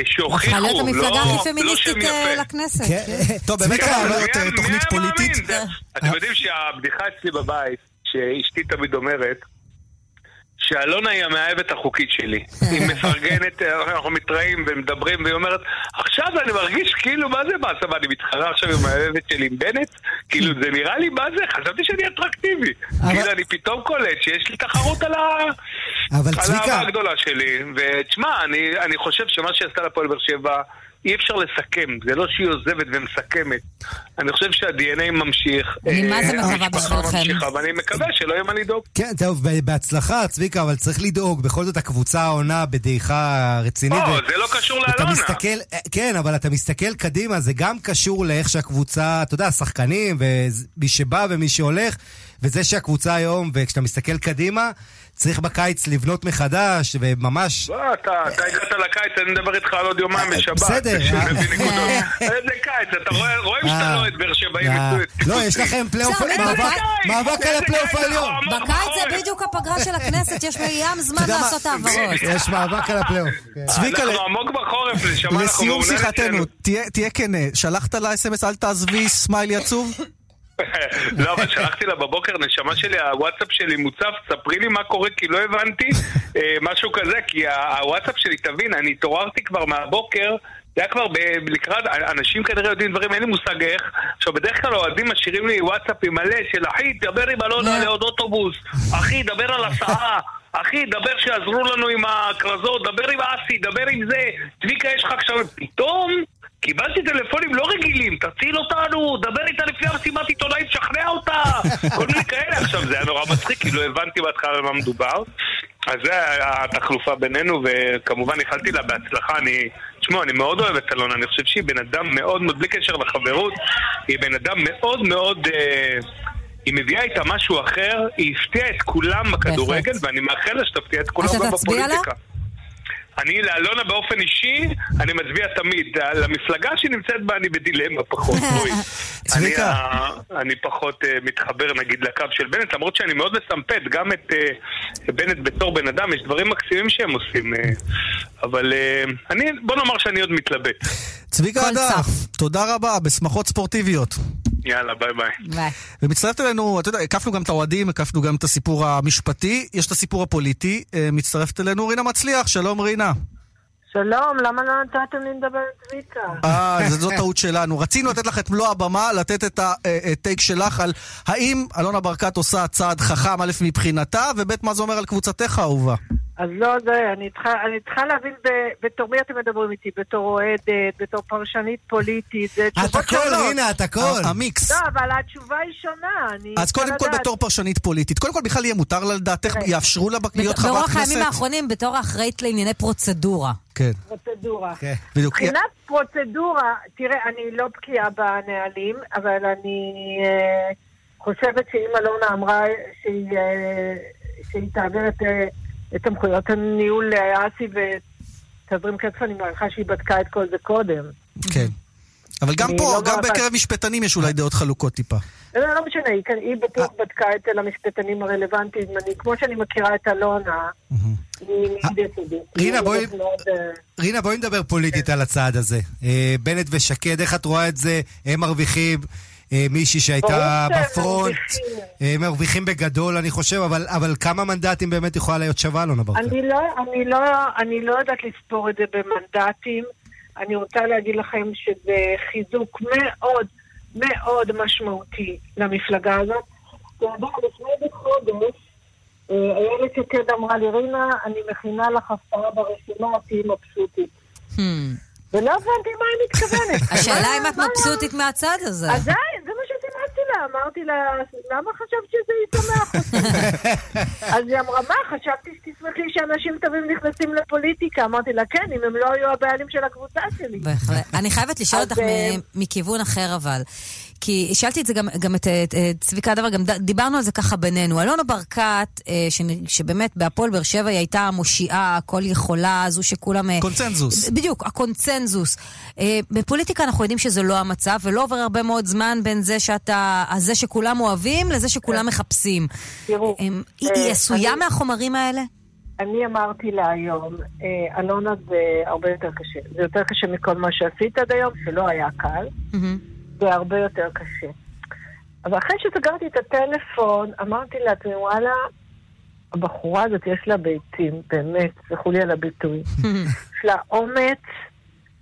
שהוכיחו, הפכה להיות המפלגה לא- הכי לא פמיניסטית. לכנסת. כן. כן. טוב, באמת מי תוכנית? פוליטית. אתם יודעים שהבדיחה אצלי בבית, שאשתי תמיד אומרת, שאלונה היא המאהבת החוקית שלי. היא מפרגנת, אנחנו מתראים ומדברים, והיא אומרת, עכשיו אני מרגיש כאילו, מה זה מה, אני מתחרה עכשיו עם המאהבת שלי עם בנט? כאילו, זה נראה לי, מה זה? חשבתי שאני אטרקטיבי. כאילו, אני פתאום קולט שיש לי תחרות על ה... על האהבה הגדולה שלי. ותשמע, אני, אני חושב שמה שעשתה לפועל באר שבע, אי אפשר לסכם. זה לא שהיא עוזבת ומסכמת. אני חושב שה-DNA ממשיך. אני מה זה אה, מקווה בשבילכם. ואני מקווה שלא יהיה מה לדאוג. כן, טוב, בהצלחה, צביקה, אבל צריך לדאוג. בכל זאת הקבוצה עונה בדעיכה רצינית. לא, ו- זה לא קשור לאלונה. אה, כן, אבל אתה מסתכל קדימה, זה גם קשור לאיך שהקבוצה, אתה יודע, שחקנים, ומי שבא ומי שהולך, וזה שהקבוצה היום, וכשאתה מסתכל קדימה, צריך בקיץ לבנות מחדש, וממש... לא, אתה אתה הגעת לקיץ, אני מדבר איתך על עוד יומיים בשבת. בסדר, אה. נקודות. איזה קיץ, אתה רואה- רואים שאתה אה, לא את באר שבעי אה, מצוין. לא, יש לכם פלייאוף, מאבק- על הפלייאוף העליון. עמוק בקיץ זה בחורף. בדיוק הפגרה של הכנסת, יש ים זמן? לעשות העברות. יש מאבק על הפלייאוף. צביקה, אנחנו עמוק בחורף, נשמה, אנחנו לסיום שיחתנו. תהיה תהיה כן, שלחת לה אס.אם.אס אל תעזבי סמיילי עצוב? לא, אבל שלחתי לה בבוקר, נשמה שלי, הוואטסאפ שלי מוצף, ספרי לי מה קורה כי לא הבנתי, אה, משהו כזה, כי הוואטסאפ שלי, תבין, אני התעוררתי כבר מהבוקר, זה היה כבר ב- לקראת, אנשים כנראה יודעים דברים, אין לי מושג איך. עכשיו, בדרך כלל אוהדים משאירים לי וואטסאפים מלא של אחי, דבר עם אלונה. לעוד אוטובוס, אחי, דבר על הסעה. אחי, דבר שיעזרו לנו עם הכרזות, דבר עם אסי, דבר עם זה. צביקה, יש לך עכשיו... פתאום קיבלתי טלפונים לא רגילים, תציל אותנו, דבר איתה לפני המסיבת עיתונאים, תשכנע אותה. כל מיני כאלה. עכשיו, זה היה נורא מצחיק, כי לא הבנתי בהתחלה על מה מדובר. אז זה התחלופה בינינו, וכמובן איחלתי לה בהצלחה. אני... תשמעו, אני מאוד אוהב את אלונה, אני חושב שהיא בן אדם מאוד מאוד, בלי קשר לחברות, היא בן אדם מאוד מאוד... אה, היא מביאה איתה משהו אחר, היא הפתיעה את כולם בכדורגל. ואני מאחל לה שתפתיע את כולם אתה גם תצביע לה? בפוליטיקה. אני לאלונה באופן אישי, אני מצביע תמיד. למפלגה שנמצאת בה אני בדילמה פחות. בואי. צביקה. אני, אני פחות אה, מתחבר נגיד לקו של בנט, למרות שאני מאוד מסמפט גם את אה, בנט בתור בן אדם, יש דברים מקסימים שהם עושים. אה, אבל אה, אני, בוא נאמר שאני עוד מתלבט. צביקה הדף. תודה רבה, בשמחות ספורטיביות. יאללה, ביי ביי. ביי. ומצטרפת אלינו, אתה יודע, הקפנו גם את האוהדים, הקפנו גם את הסיפור המשפטי, יש את הסיפור הפוליטי, אה, מצטרפת אלינו רינה מצליח, שלום רינה. שלום, למה לא נתתם לי לדבר עם צביקה? אה, זו טעות שלנו. רצינו לתת לך את מלוא הבמה, לתת את הטייק שלך על האם אלונה ברקת עושה צעד חכם, א', מבחינתה, וב', מה זה אומר על קבוצתך האהובה. אז לא, זה, אני צריכה, אני צריכה להבין ב- בתור מי אתם מדברים איתי, בתור אוהדת, בתור פרשנית פוליטית, זה את תשובות הכל, שונות. רינה, את הכל. המיקס. לא, אבל התשובה היא שונה, אני אז קודם כל. בתור פרשנית פוליטית, קודם כל בכלל יהיה מותר לה לדעתך, תראה. יאפשרו לה להיות חברת ברוח כנסת? הימים האחרונים, בתור האחראית לענייני פרוצדורה. כן, פרוצדורה. כן. בדיוק. מבחינת פרוצדורה, תראה, אני לא בקיאה בנהלים, אבל אני אה, חושבת שאם אלונה אמרה שהיא, אה, שהיא תעביר את, אה, את סמכויות הניהול לאסי ותזרים כסף, אני מעריכה שהיא בדקה את כל זה קודם. כן. אבל גם פה, לא גם בקרב משפטנים יש אולי דעות חלוקות טיפה. לא, לא משנה, היא, כן- היא בטוח בדקה אצל המשפטנים הרלוונטיים. אני, כמו שאני מכירה את אלונה. רינה, בואי- מאוד, אה, רינה, בואי נדבר פוליטית על הצעד הזה. אה, בנט ושקד, איך את רואה את זה? הם מרוויחים. אה, מישהי שהייתה בפרונט, מרוויחים. אה, מרוויחים בגדול, אני חושב, אבל, אבל כמה מנדטים באמת יכולה להיות שווה אלונה ברקת? אני לא, אני, לא, אני לא יודעת לספור את זה במנדטים. אני רוצה להגיד לכם שזה חיזוק מאוד מאוד משמעותי למפלגה הזאת. אתה יודע, לפני חודש, אה, איילת שקד אמרה לי, רינה, אני מכינה לך הפתעה ברשימה, תהיי מבסוטית. ולא הבנתי מה היא מתכוונת. השאלה אם את מבסוטית מהצד הזה. אז די, זה מה שסימסתי לה, אמרתי לה, למה חשבת שזה ישמח? אז היא אמרה, מה, חשבתי שתשמחי שאנשים טובים נכנסים לפוליטיקה. אמרתי לה, כן, אם הם לא היו הבעלים של הקבוצה שלי. בהחלט. אני חייבת לשאול אותך אה, מכיוון אחר אבל. כי שאלתי את זה גם, גם את, את, את צביקה הדבר, גם ד- דיברנו על זה ככה בינינו. אלונה ברקת, אה, שבאמת בהפועל באר שבע היא הייתה המושיעה, הכל יכולה, זו שכולם... אה, קונצנזוס. בדיוק, הקונצנזוס. אה, בפוליטיקה אנחנו יודעים שזה לא המצב, ולא עובר הרבה מאוד זמן בין זה שאתה, הזה שכולם אוהבים, לזה שכולם מחפשים. תראו, אה, היא, היא עשויה אני- מהחומרים האלה? אני אמרתי לה היום, אלונה זה הרבה יותר קשה. זה יותר קשה מכל מה שעשית עד היום, שלא היה קל. מהמם. זה הרבה יותר קשה. אבל אחרי שסגרתי את הטלפון, אמרתי לעצמי, וואלה, הבחורה הזאת יש לה ביצים, באמת, סלחו לי על הביטוי. יש לה אומץ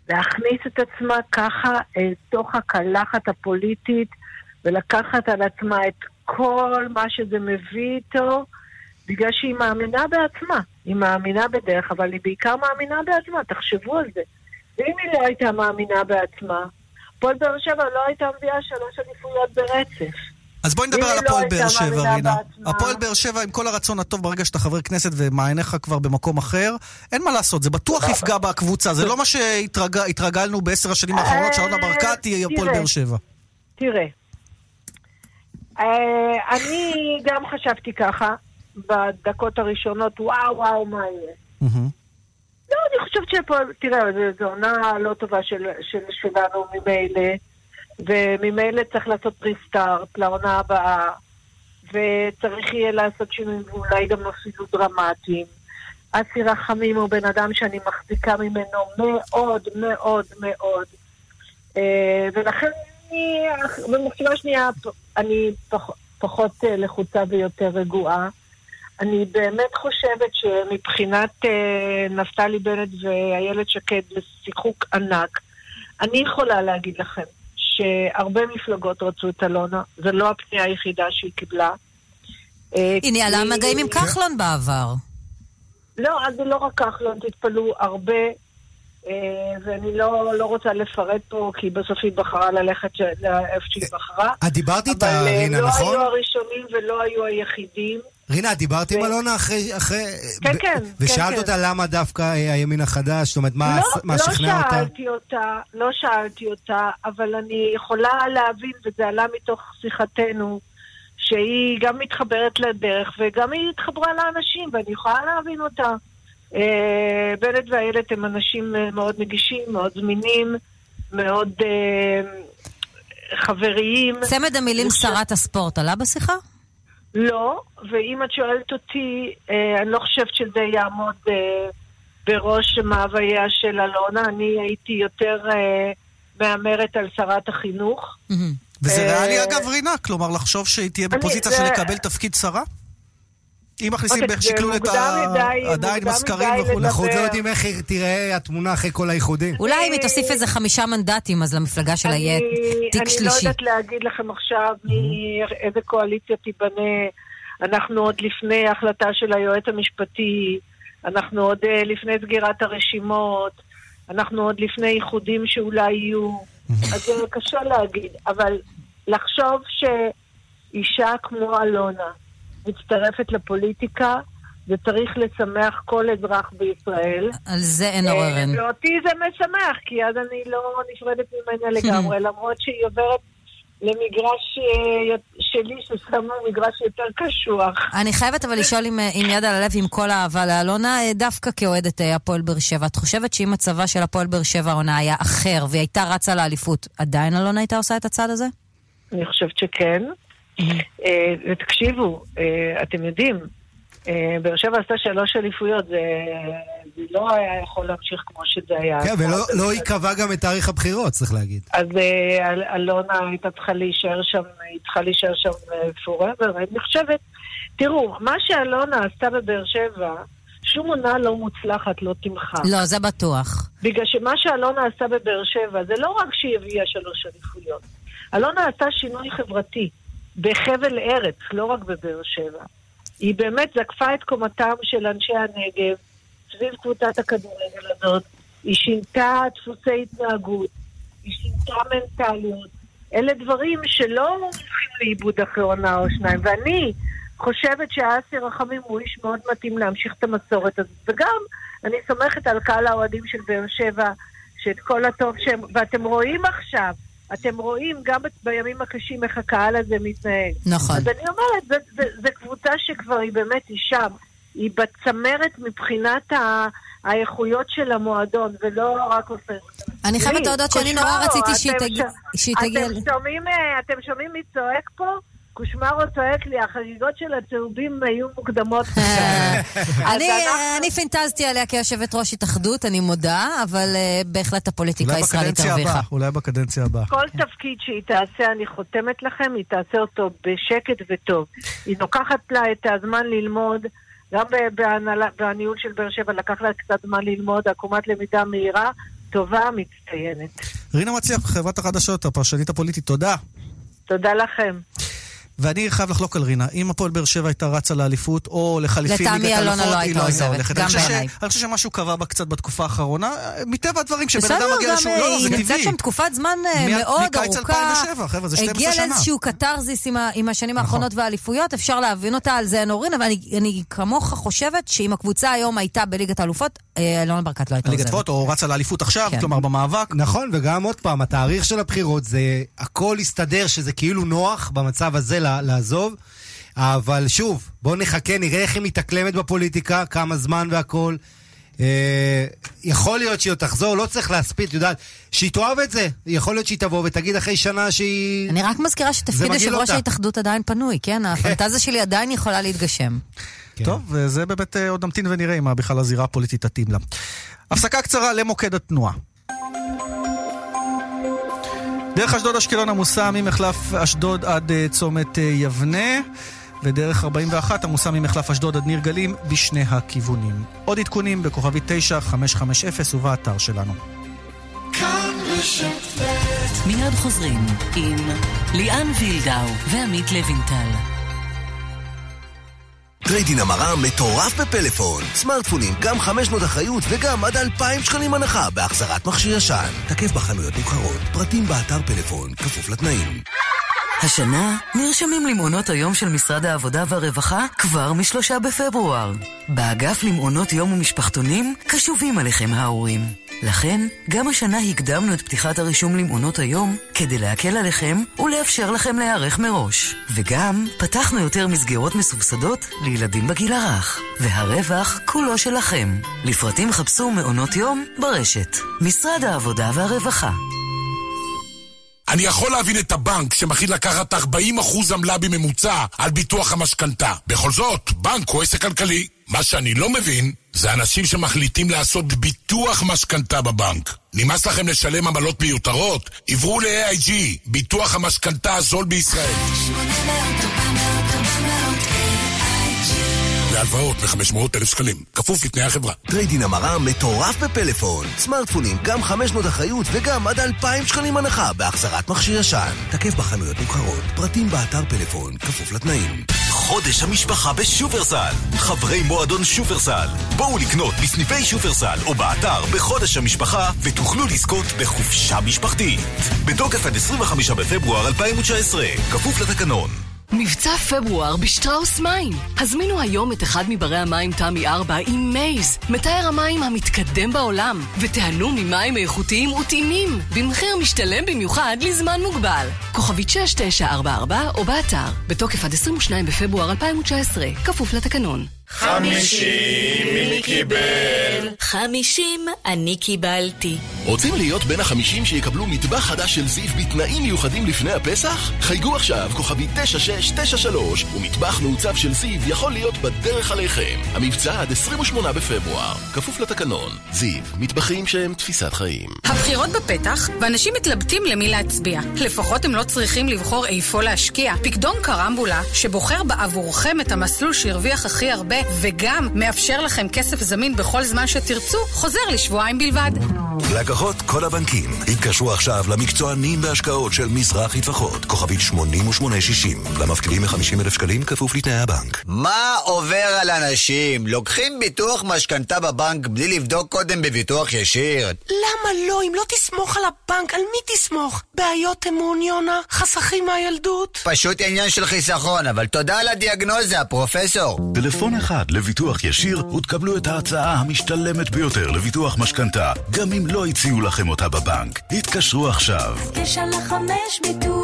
להכניס את עצמה ככה אל תוך הקלחת הפוליטית ולקחת על עצמה את כל מה שזה מביא איתו, בגלל שהיא מאמינה בעצמה. היא מאמינה בדרך, אבל היא בעיקר מאמינה בעצמה, תחשבו על זה. ואם היא לא הייתה מאמינה בעצמה, הפועל באר שבע לא הייתה מביאה שלוש אליפויות ברצף. אז בואי נדבר על לא הפועל באר שבע, רינה. הפועל באר שבע, עם כל הרצון הטוב, ברגע שאתה חבר כנסת ומעייניך כבר במקום אחר, אין מה לעשות, זה בטוח יפגע בקבוצה. זה לא מה שהתרגלנו בעשר השנים האחרונות, שאלונה ברקת תהיה הפועל. באר שבע. תראה, אה, אני גם חשבתי ככה בדקות הראשונות, וואו, וואו, מה יהיה? לא, אני חושבת שפה, תראה, זו עונה לא טובה של, של, שלנו ממילא, וממילא צריך לעשות ריסטארט לעונה הבאה, וצריך יהיה לעשות שינויים ואולי גם אפילו דרמטיים. אסי רחמים הוא בן אדם שאני מחזיקה ממנו מאוד מאוד מאוד, אה, ולכן אני, במחשבה שנייה, אני פח, פחות אה, לחוצה ויותר רגועה. אני באמת חושבת שמבחינת אה, נפתלי בנט ואיילת שקד זה שיחוק ענק. אני יכולה להגיד לכם שהרבה מפלגות רצו את אלונה, זו לא הפנייה היחידה שהיא קיבלה. אה, היא ניהלה מגעים עם כחלון בעבר. לא, אז זה לא רק כחלון, תתפלאו, הרבה, אה, ואני לא, לא רוצה לפרט פה, כי בסוף היא בחרה ללכת לאיפה שהיא בחרה. את דיברת איתה, אבל אה, רינה, לא נכון? היו הראשונים ולא היו היחידים. רינה, דיברת עם אלונה אחרי... אחרי- כן, ב- כן, ושאלת כן, אותה כן. למה דווקא אה, הימין החדש? זאת אומרת, מה לא, מה לא שכנע אותה? שאלתי אותה, לא שאלתי אותה, אבל אני יכולה להבין, וזה עלה מתוך שיחתנו, שהיא גם מתחברת לדרך וגם היא התחברה לאנשים, ואני יכולה להבין אותה. אה, בנט ואיילת הם אנשים אה, מאוד נגישים, מאוד זמינים, מאוד אה, חבריים. צמד המילים שרת הספורט עלה בשיחה? לא, ואם את שואלת אותי, אה, אני לא חושבת שזה יעמוד אה, בראש מאווייה של אלונה. אני הייתי יותר אה, מהמרת על שרת החינוך. וזה אה, ריאלי אגב, רינה? כלומר, לחשוב שהיא תהיה אני- בפוזיציה זה- של לקבל תפקיד שרה? אם מכניסים אוקיי, בערך שקלול את ה... מדי- עדיין מוקדם בסקרים מדי וכו'. אנחנו עוד לא. יודעים איך תיראה התמונה אחרי כל האיחודים. אולי אם היא תוסיף איזה חמישה מנדטים, אז למפלגה שלה יהיה אני- תיק אני לא שלישי. יודעת להגיד לכם עכשיו מאיזה קואליציה תיבנה. אנחנו עוד לפני החלטה של היועץ המשפטי, אנחנו עוד אה, לפני סגירת הרשימות, אנחנו עוד לפני איחודים שאולי יהיו. אז זה קשה להגיד, אבל לחשוב שאישה כמו אלונה מצטרפת לפוליטיקה, זה צריך לשמח כל אזרח בישראל. על זה אין עוררין. אה, ואותי זה משמח, כי אז אני לא נפרדת ממנה לגמרי, למרות שהיא עוברת למגרש אה, שלי, ששם הוא מגרש יותר קשוח. אני חייבת אבל לשאול עם, עם יד על הלב, עם כל האהבה לאלונה, אה, דווקא כאוהדת אה, הפועל באר שבע, את חושבת שאם מצבה של הפועל באר שבע העונה היה אחר, והיא הייתה רצה לאליפות, עדיין אלונה הייתה עושה את הצעד הזה? אני חושבת שכן. אה, ותקשיבו, אה, אתם יודעים, אה, באר שבע עשתה שלוש אליפויות, זה לא היה יכול להמשיך כמו שזה היה. כן, ולא לא ייקבע גם את תאריך הבחירות, צריך להגיד. אז אל- אלונה הייתה צריכה להישאר שם, היא צריכה להישאר שם פוראבר. אני חושבת, תראו, מה שאלונה עשתה בבאר שבע, שום עונה לא מוצלחת לא תמכה. לא, זה בטוח. בגלל שמה שאלונה עשתה בבאר שבע, זה לא רק שהיא הביאה שלוש אליפויות. אלונה עשתה שינוי חברתי בחבל ארץ, לא רק בבאר שבע. היא באמת זקפה את קומתם של אנשי הנגב סביב קבוצת הכדורגל הזאת. היא שינתה דפוסי התנהגות, היא שינתה מנטליות. אלה דברים שלא הולכים לאיבוד אחרי עונה או שניים. ואני חושבת שאסי רחמים הוא איש מאוד מתאים להמשיך את המסורת הזאת. וגם, אני סומכת על קהל האוהדים של באר שבע, שאת כל הטוב שהם... ואתם רואים עכשיו, אתם רואים גם בימים הקשים איך הקהל הזה מתנהג. נכון. אז אני אומרת, זו- קבוצה שכבר היא באמת, היא שם. היא בצמרת מבחינת ה... האיכויות של המועדון, ולא רק עושה... אני חייבת להודות שאני נורא רציתי שהיא תגיע- אה, אתם שומעים מי צועק פה? קושמרו צועק לי, החגיגות של הצהובים היו מוקדמות. אני, פינטזתי עליה כיושבת ראש התאחדות, אני מודה, אבל אה, בהחלט הפוליטיקה הישראלית הרוויחה. אולי בקדנציה הבאה. כל תפקיד שהיא תעשה, אני חותמת לכם, היא תעשה אותו בשקט וטוב. היא לוקחת לה את הזמן ללמוד, גם בניהול של באר שבע לקח לה קצת זמן ללמוד, עקומת למידה מהירה, טובה, מצטיינת. רינה מצליח, חברת החדשות, הפרשנית הפוליטית, תודה. תודה לכם. ואני חייב לחלוק על רינה. אם הפועל באר שבע הייתה רצה לאליפות, או לחליפין לטעמי ליגת אלונה האלופות, לא היא הייתה לא הייתה עוזבת, הולכת. גם בעיניי. אני חושב שמשהו קבע בה קצת בתקופה האחרונה. מטבע הדברים, כשבן אדם מגיע לשום... אה, לא, לא, זה היא נמצאת טבעי. שם תקופת זמן אה, מאוד מקיץ ארוכה. 2007, חבר'ה, זה 12 הגיעה שנה. נכון. לאיזשהו קתרזיס עם השנים האחרונות והאליפויות, אפשר להבין אותה, על זה אין עוררין, אבל אני- אני כמוך חושבת שאם הקבוצה היום הייתה בליגת האלופות, אה, אלונה ברקת לא הייתה ליגת עוזבת. פוט, או רצה לאליפות עכשיו. כלומר במאבק. נכון, וגם עוד פעם, התאריך של הבחירות זה, הכל הסתדר שזה כאילו נוח במצב הזה לה- לעזוב, אבל שוב, בואו נחכה, נראה איך היא מתאקלמת בפוליטיקה, כמה זמן והכל. אה, יכול להיות שהיא עוד תחזור, לא צריך להספיד, את יודעת, שהיא תאהב את זה. יכול להיות שהיא תבוא ותגיד אחרי שנה שהיא... אני רק מזכירה שתפקיד יושב ראש. ההתאחדות עדיין פנוי, כן? הפנטזיה שלי עדיין יכולה להתגשם. כן. טוב, וזה באמת אה, עוד נמתין ונראה אם בכלל הזירה הפוליטית תתאים לה. הפסקה קצרה למוקד התנועה. דרך אשדוד אשקלון עמוסה ממחלף אשדוד עד אה, צומת אה, יבנה. ודרך 41 עמוסה ממחלף אשדוד עד ניר גלים בשני הכיוונים. עוד עדכונים בכוכבי 9550 ובאתר שלנו. מיד חוזרים עם ליאן וילדאו ועמית לוינטל. trade-in המרה מטורף בפלאפון. סמארטפונים, גם 500 אחריות וגם עד 2,000 שקלים הנחה בהחזרת מכשיר ישן. תקף בחנויות נבחרות, פרטים באתר פלאפון, כפוף לתנאים. השנה נרשמים למעונות היום של משרד העבודה והרווחה כבר משלושה בפברואר. באגף למעונות יום ומשפחתונים קשובים עליכם ההורים. לכן, גם השנה הקדמנו את פתיחת הרישום למעונות היום כדי להקל עליכם ולאפשר לכם להיערך מראש. וגם פתחנו יותר מסגרות מסובסדות לילדים בגיל הרך. והרווח כולו שלכם. לפרטים חפשו מעונות יום ברשת. משרד העבודה והרווחה. אני יכול להבין את הבנק שמחליט לקחת 40% עמלה בממוצע על ביטוח המשכנתה. בכל זאת, בנק הוא עסק כלכלי. מה שאני לא מבין, זה אנשים שמחליטים לעשות ביטוח משכנתה בבנק. נמאס לכם לשלם עמלות מיותרות? עברו ל-AIG, ביטוח המשכנתה הזול בישראל. להלוואות מ-500 אלף שקלים, כפוף לתנאי החברה. trade-in המרה מטורף בפלאפון. סמארטפונים, גם 500 אחריות וגם עד 2,000 שקלים הנחה בהחזרת מכשיר ישן. תקף בחנויות נבחרות, פרטים באתר פלאפון, כפוף לתנאים. חודש המשפחה בשופרסל. חברי מועדון שופרסל. בואו לקנות בסניפי שופרסל או באתר בחודש המשפחה ותוכלו לזכות בחופשה משפחתית. בתוקף עד 25 בפברואר 2019, כפוף לתקנון. מבצע פברואר בשטראוס מים. הזמינו היום את אחד מברי המים תמי 4 עם מייז, מתאר המים המתקדם בעולם, ותיהנו ממים איכותיים וטעימים, במחיר משתלם במיוחד לזמן מוגבל. כוכבית 6944 או באתר, בתוקף עד 22 בפברואר 2019, כפוף לתקנון. חמישים מי קיבל? חמישים אני קיבלתי. רוצים להיות בין החמישים שיקבלו מטבח חדש של זיו בתנאים מיוחדים לפני הפסח? חייגו עכשיו כוכבי 9693 ומטבח מעוצב של זיו יכול להיות בדרך עליכם. המבצע עד 28 בפברואר, כפוף לתקנון. זיו, מטבחים שהם תפיסת חיים. הבחירות בפתח, ואנשים מתלבטים למי להצביע. לפחות הם לא צריכים לבחור איפה להשקיע. פקדון קרמבולה, שבוחר בעבורכם את המסלול שהרוויח הכי הרבה וגם מאפשר לכם כסף זמין בכל זמן שתרצו, חוזר לשבועיים בלבד. לקוחות כל הבנקים, התקשרו עכשיו למקצוענים בהשקעות של מזרחי טפחות, כוכבית 8860, למפקידים מ-50 אלף שקלים כפוף לתנאי הבנק. מה עובר על אנשים? לוקחים ביטוח משכנתה בבנק בלי לבדוק קודם בביטוח ישיר? למה לא? אם לא תסמוך על הבנק, על מי תסמוך? בעיות אמון, יונה? חסכים מהילדות? פשוט עניין של חיסכון, אבל תודה על הדיאגנוזה, פרופסור. טלפון אחד לביטוח ישיר ותקבלו את ההצעה המשתלמת ביותר לביטוח משכנתה, גם אם לא הציעו לכם אותה בבנק. התקשרו עכשיו. תשע לחמש ביטוח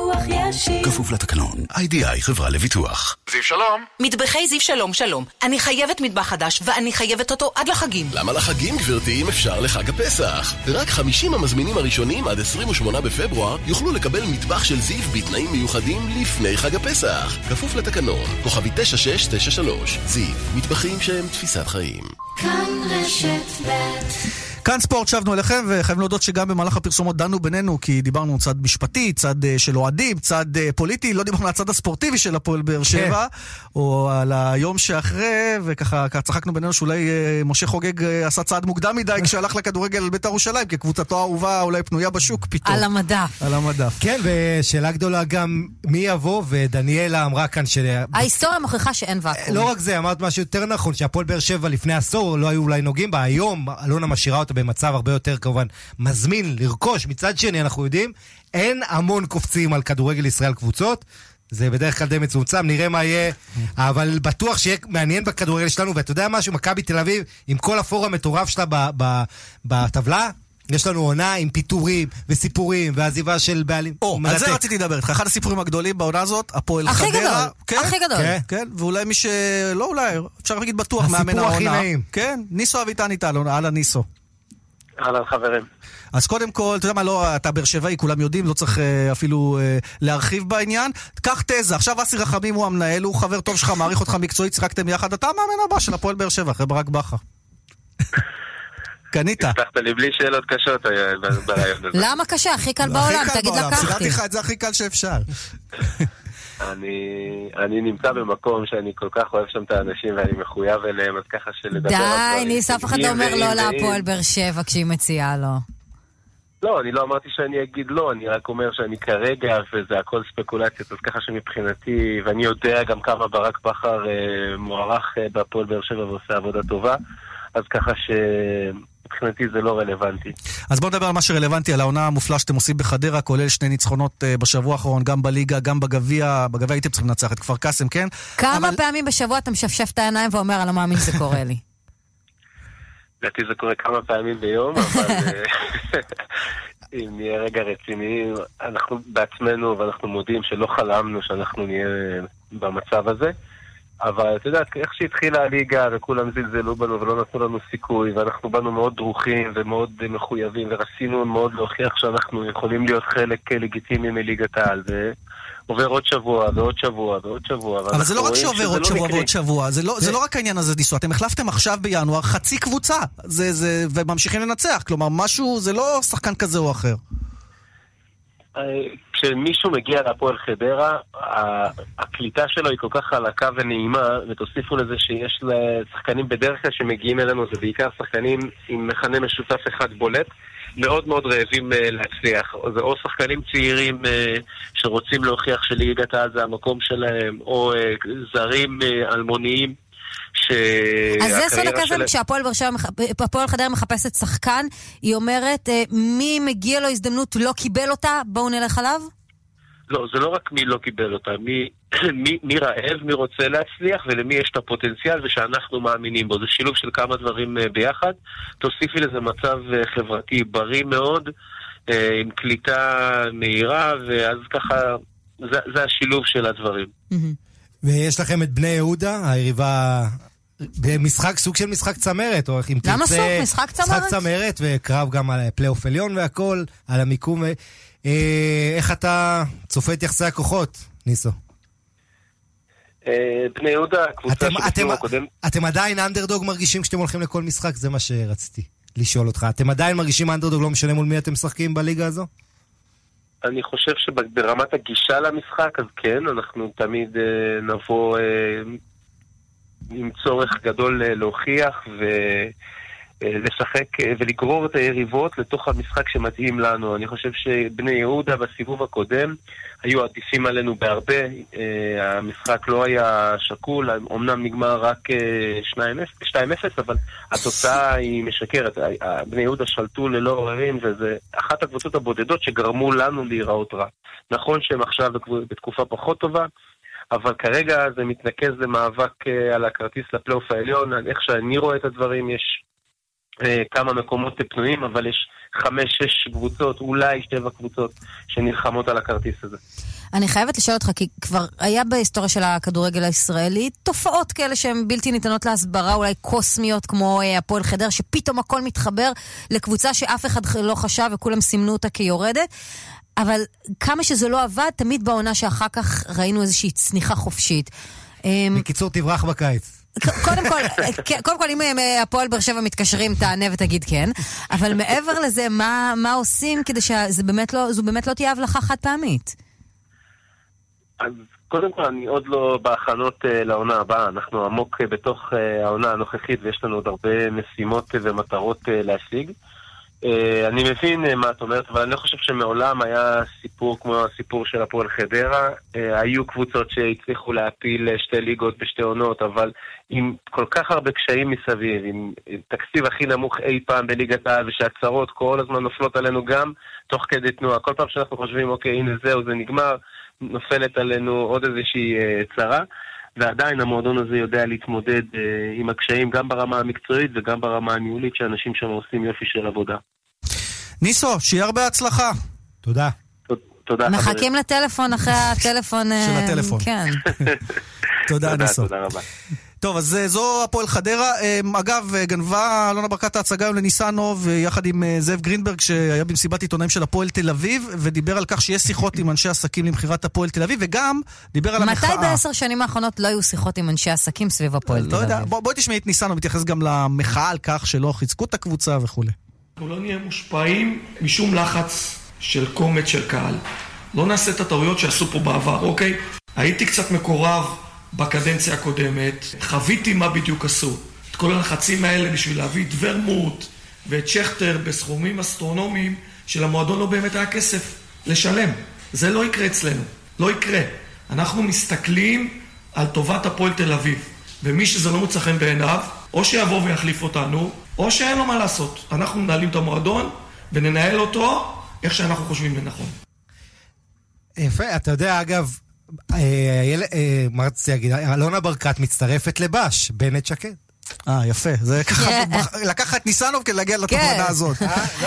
ישיר. כפוף לתקנון, איי-די-איי חברה לביטוח. זיו שלום. מטבחי זיו שלום שלום. אני חייבת מטבח חדש, ואני חייבת אותו עד לחגים. למה לחגים, גברתי, אם אפשר לחג הפסח? רק 50 המזמינים הראשונים עד 28 בפברואר יוכלו לקבל מטבח של זיו בתנאים מיוחדים לפני חג הפסח. כפוף לתקנון, כוכבי 9693. זיו, מטבחים שהם תפיסת חיים. כאן רשת ב' כאן ספורט, שבנו אליכם, וחייבים להודות שגם במהלך הפרסומות דנו בינינו, כי דיברנו צד משפטי, צד uh, של אוהדים, צד uh, פוליטי, לא דיברנו על הצד הספורטיבי של הפועל באר שבע, כן. או על היום שאחרי, וככה צחקנו בינינו שאולי uh, משה חוגג uh, עשה צעד מוקדם מדי כשהלך לכדורגל על בית"ר ירושלים, כי קבוצתו האהובה אולי פנויה בשוק פתאום. על המדף. על המדף. כן, ושאלה גדולה גם, מי יבוא, ודניאלה אמרה כאן ש... ההיסטוריה מוכיחה שאין ואקום. לא רק זה, אמרת משהו יותר נכון, שהפועל באר שבע לפני עשור לא היו אולי נוגעים בה, היום אלונה משאירה אותה במצב הרבה יותר כמובן מזמין לרכוש. מצד שני, אנחנו יודעים, אין המון קופצים על כדורגל ישראל קבוצות. זה בדרך כלל די מצומצם, נראה מה יהיה, אבל בטוח שיהיה מעניין בכדורגל שלנו, ואתה יודע משהו, מכבי תל אביב, עם כל הפור המטורף שלה בטבלה, יש לנו עונה עם פיטורים וסיפורים ועזיבה של בעלים. או, על זה רציתי לדבר איתך. אחד הסיפורים הגדולים בעונה הזאת, הפועל חדרה. הכי גדול, כן, הכי גדול. כן, כן, ואולי מי ש... לא אולי, אפשר להגיד בטוח, מאמן העונה. הסיפור הכי נעים. כן, ניסו אביטן איתנו, אהלן ניסו. אהלן חברים. אז קודם כל, אתה יודע מה, לא, אתה באר שבעי, כולם יודעים, לא צריך uh, אפילו uh, להרחיב בעניין. קח תזה, עכשיו אסי רחמים הוא המנהל, הוא חבר טוב שלך, מעריך אותך מקצועית, שיחקתם יחד, אתה המאמן הבא של הפועל באר שבע, אחרי ברק בכר. קנית. הבטחת לי בלי שאלות קשות אה, ברעיון הזה. למה קשה? הכי קל בעולם, הכי קל תגיד בעולם, לקחתי. סידרתי לך את זה הכי קל שאפשר. אני, אני נמצא במקום שאני כל כך אוהב שם את האנשים ואני מחויב אליהם, אז ככה שלדבר על די, דברים ניס, אף אחד לא אומר לא להפועל באר שבע כשהיא מציעה לו. לא, אני לא אמרתי שאני אגיד לא, אני רק אומר שאני כרגע, וזה הכל ספקולציות, אז ככה שמבחינתי, ואני יודע גם כמה ברק בכר אה, מוערך אה, בהפועל באר שבע ועושה עבודה טובה, אז ככה שמבחינתי זה לא רלוונטי. אז בואו נדבר על מה שרלוונטי, על העונה המופלאה שאתם עושים בחדרה, כולל שני ניצחונות אה, בשבוע האחרון, גם בליגה, גם בגביע. בגביע הייתם צריכים לנצח את כפר קאסם, כן? כמה אבל- פעמים בשבוע אתה משפשף את העיניים ואומר, אני לא מאמין שזה קורה לי. לדעתי זה קורה כמה פעמים ביום, אבל אה, אם נהיה רגע רציניים, אנחנו בעצמנו, ואנחנו מודים שלא חלמנו שאנחנו נהיה במצב הזה. אבל את יודעת, איך שהתחילה הליגה וכולם זלזלו בנו ולא נתנו לנו סיכוי, ואנחנו באנו מאוד דרוכים ומאוד מחויבים, ורצינו מאוד להוכיח שאנחנו יכולים להיות חלק לגיטימי מליגת העל. ועובר עוד שבוע ועוד שבוע ועוד שבוע. אבל זה לא רק שעובר עוד לא שבוע. ועוד שבוע, זה לא, זה לא רק העניין הזה, ניסו, אתם החלפתם עכשיו בינואר חצי קבוצה, זה, זה, וממשיכים לנצח, כלומר משהו, זה לא שחקן כזה או אחר. כשמישהו מגיע להפועל חדרה, הקליטה שלו היא כל כך חלקה ונעימה, ותוסיפו לזה שיש לשחקנים בדרך כלל שמגיעים אלינו, זה בעיקר שחקנים עם מכנה משותף אחד בולט, מאוד מאוד רעבים אה, להצליח. זה או שחקנים צעירים אה, שרוצים להוכיח שליגת העל זה המקום שלהם, או אה, זרים אה, אלמוניים. אז זה סוד הקסם, שלהם- כשהפועל באר שבע, מח- הפועל חדרה מחפשת שחקן, היא אומרת, אה, מי מגיע לו הזדמנות לא קיבל אותה, בואו נלך עליו? לא, זה לא רק מי לא קיבל אותה, מי, מי, מי רעב, מי רוצה להצליח ולמי יש את הפוטנציאל ושאנחנו מאמינים בו. זה שילוב של כמה דברים אה, ביחד. תוסיפי לזה מצב אה, חברתי בריא מאוד, עם קליטה מהירה, ואז ככה, זה, זה השילוב של הדברים. ויש לכם את בני יהודה, היריבה... במשחק, סוג של משחק צמרת, או איך אם תרצה... למה סוג? משחק צמרת? משחק צמרת, וקרב גם על פלייאוף עליון והכל, על המיקום. אה, איך אתה צופה את יחסי הכוחות, ניסו? אה, בני יהודה, קבוצה שבסיבוב הקודם... אתם עדיין אנדרדוג מרגישים כשאתם הולכים לכל משחק? זה מה שרציתי לשאול אותך. אתם עדיין מרגישים אנדרדוג, לא משנה מול מי אתם משחקים בליגה הזו? אני חושב שברמת הגישה למשחק, אז כן, אנחנו תמיד אה, נבוא אה, עם צורך גדול אה, להוכיח ולשחק אה, ולגרור את היריבות לתוך המשחק שמתאים לנו. אני חושב שבני יהודה בסיבוב הקודם היו עדיפים עלינו בהרבה. אה, המשחק לא היה שקול, אמנם נגמר רק אה, 2-0, 2-0, אבל התוצאה היא משקרת. בני יהודה שלטו ללא עוררין, וזה אחת הקבוצות הבודדות שגרמו לנו להיראות רע. נכון שהם עכשיו בתקופה פחות טובה, אבל כרגע זה מתנקז למאבק אה, על הכרטיס לפלייאוף העליון. איך שאני רואה את הדברים, יש אה, כמה מקומות פנויים, אבל יש חמש-שש קבוצות, אולי שבע קבוצות, שנלחמות על הכרטיס הזה. אני חייבת לשאול אותך, כי כבר היה בהיסטוריה של הכדורגל הישראלי תופעות כאלה שהן בלתי ניתנות להסברה, אולי קוסמיות, כמו אה, הפועל חדר, שפתאום הכל מתחבר לקבוצה שאף אחד לא חשב וכולם סימנו אותה כיורדת. אבל כמה שזה לא עבד, תמיד בעונה שאחר כך ראינו איזושהי צניחה חופשית. אמ, בקיצור, תברח בקיץ. קודם כל, כן, קודם כל, אם אה, הפועל באר שבע מתקשרים, תענה ותגיד כן. אבל מעבר לזה, מה, מה עושים כדי שזו באמת לא, באמת לא תהיה הבלחה חד פעמית? אז קודם כל, אני עוד לא בהכנות אה, לעונה הבאה. אנחנו עמוק אה, בתוך אה, העונה הנוכחית ויש לנו עוד הרבה משימות אה, ומטרות אה, להשיג. אה, אני מבין אה, מה את אומרת, אבל אני לא חושב שמעולם היה סיפור כמו הסיפור של הפועל חדרה. אה, היו קבוצות שהצליחו להפיל אה, שתי ליגות בשתי עונות, אבל עם כל כך הרבה קשיים מסביב, עם תקציב הכי נמוך אי פעם בליגת העל, ושהצהרות כל הזמן נופלות עלינו גם תוך כדי תנועה. כל פעם שאנחנו חושבים, אוקיי, הנה זהו, זה נגמר, נופלת עלינו עוד איזושהי אה, צרה. ועדיין המועדון הזה יודע להתמודד אה, עם הקשיים גם ברמה המקצועית וגם ברמה הניהולית, שאנשים שם עושים יופי של עבודה. ניסו, שיהיה הרבה הצלחה. תודה. תודה. מחכים לטלפון אחרי הטלפון... של אה, הטלפון. כן. תודה, ניסו. תודה רבה. טוב, אז אה, זו הפועל חדרה. אה, אגב, אה, גנבה אלונה ברקת ההצגה היום לניסנוב, יחד עם זאב גרינברג, שהיה במסיבת עיתונאים של הפועל תל אביב, ודיבר על כך שיש שיחות עם אנשי עסקים למכירת הפועל תל אביב, וגם דיבר על המחאה. מתי בעשר שנים האחרונות לא היו שיחות עם אנשי עסקים סביב הפועל תל לא יודע, אביב? בוא- בואי תשמעי את ניסנוב מתייחס גם למחאה על כך שלא חיזקו את הקבוצה וכולי. אנחנו לא נהיה מושפעים משום לחץ של קומץ של קהל. לא נעשה את הטעויות שעשו פה בעבר, אוקיי? הייתי קצת מקורב בקדנציה הקודמת, חוויתי מה בדיוק עשו. את כל הלחצים האלה בשביל להביא את ורמוט ואת שכטר בסכומים אסטרונומיים שלמועדון לא באמת היה כסף לשלם. זה לא יקרה אצלנו, לא יקרה. אנחנו מסתכלים על טובת הפועל תל אביב, ומי שזה לא מוצא חן בעיניו, או שיבוא ויחליף אותנו, או שאין לו מה לעשות. אנחנו מנהלים את המועדון וננהל אותו איך שאנחנו חושבים לנכון. יפה, אתה יודע, אגב, מה רציתי להגיד? אלונה ברקת מצטרפת לבש, בנט שקד. אה, יפה. זה ככה, לקח את ניסנוב כדי להגיע לתובנה הזאת.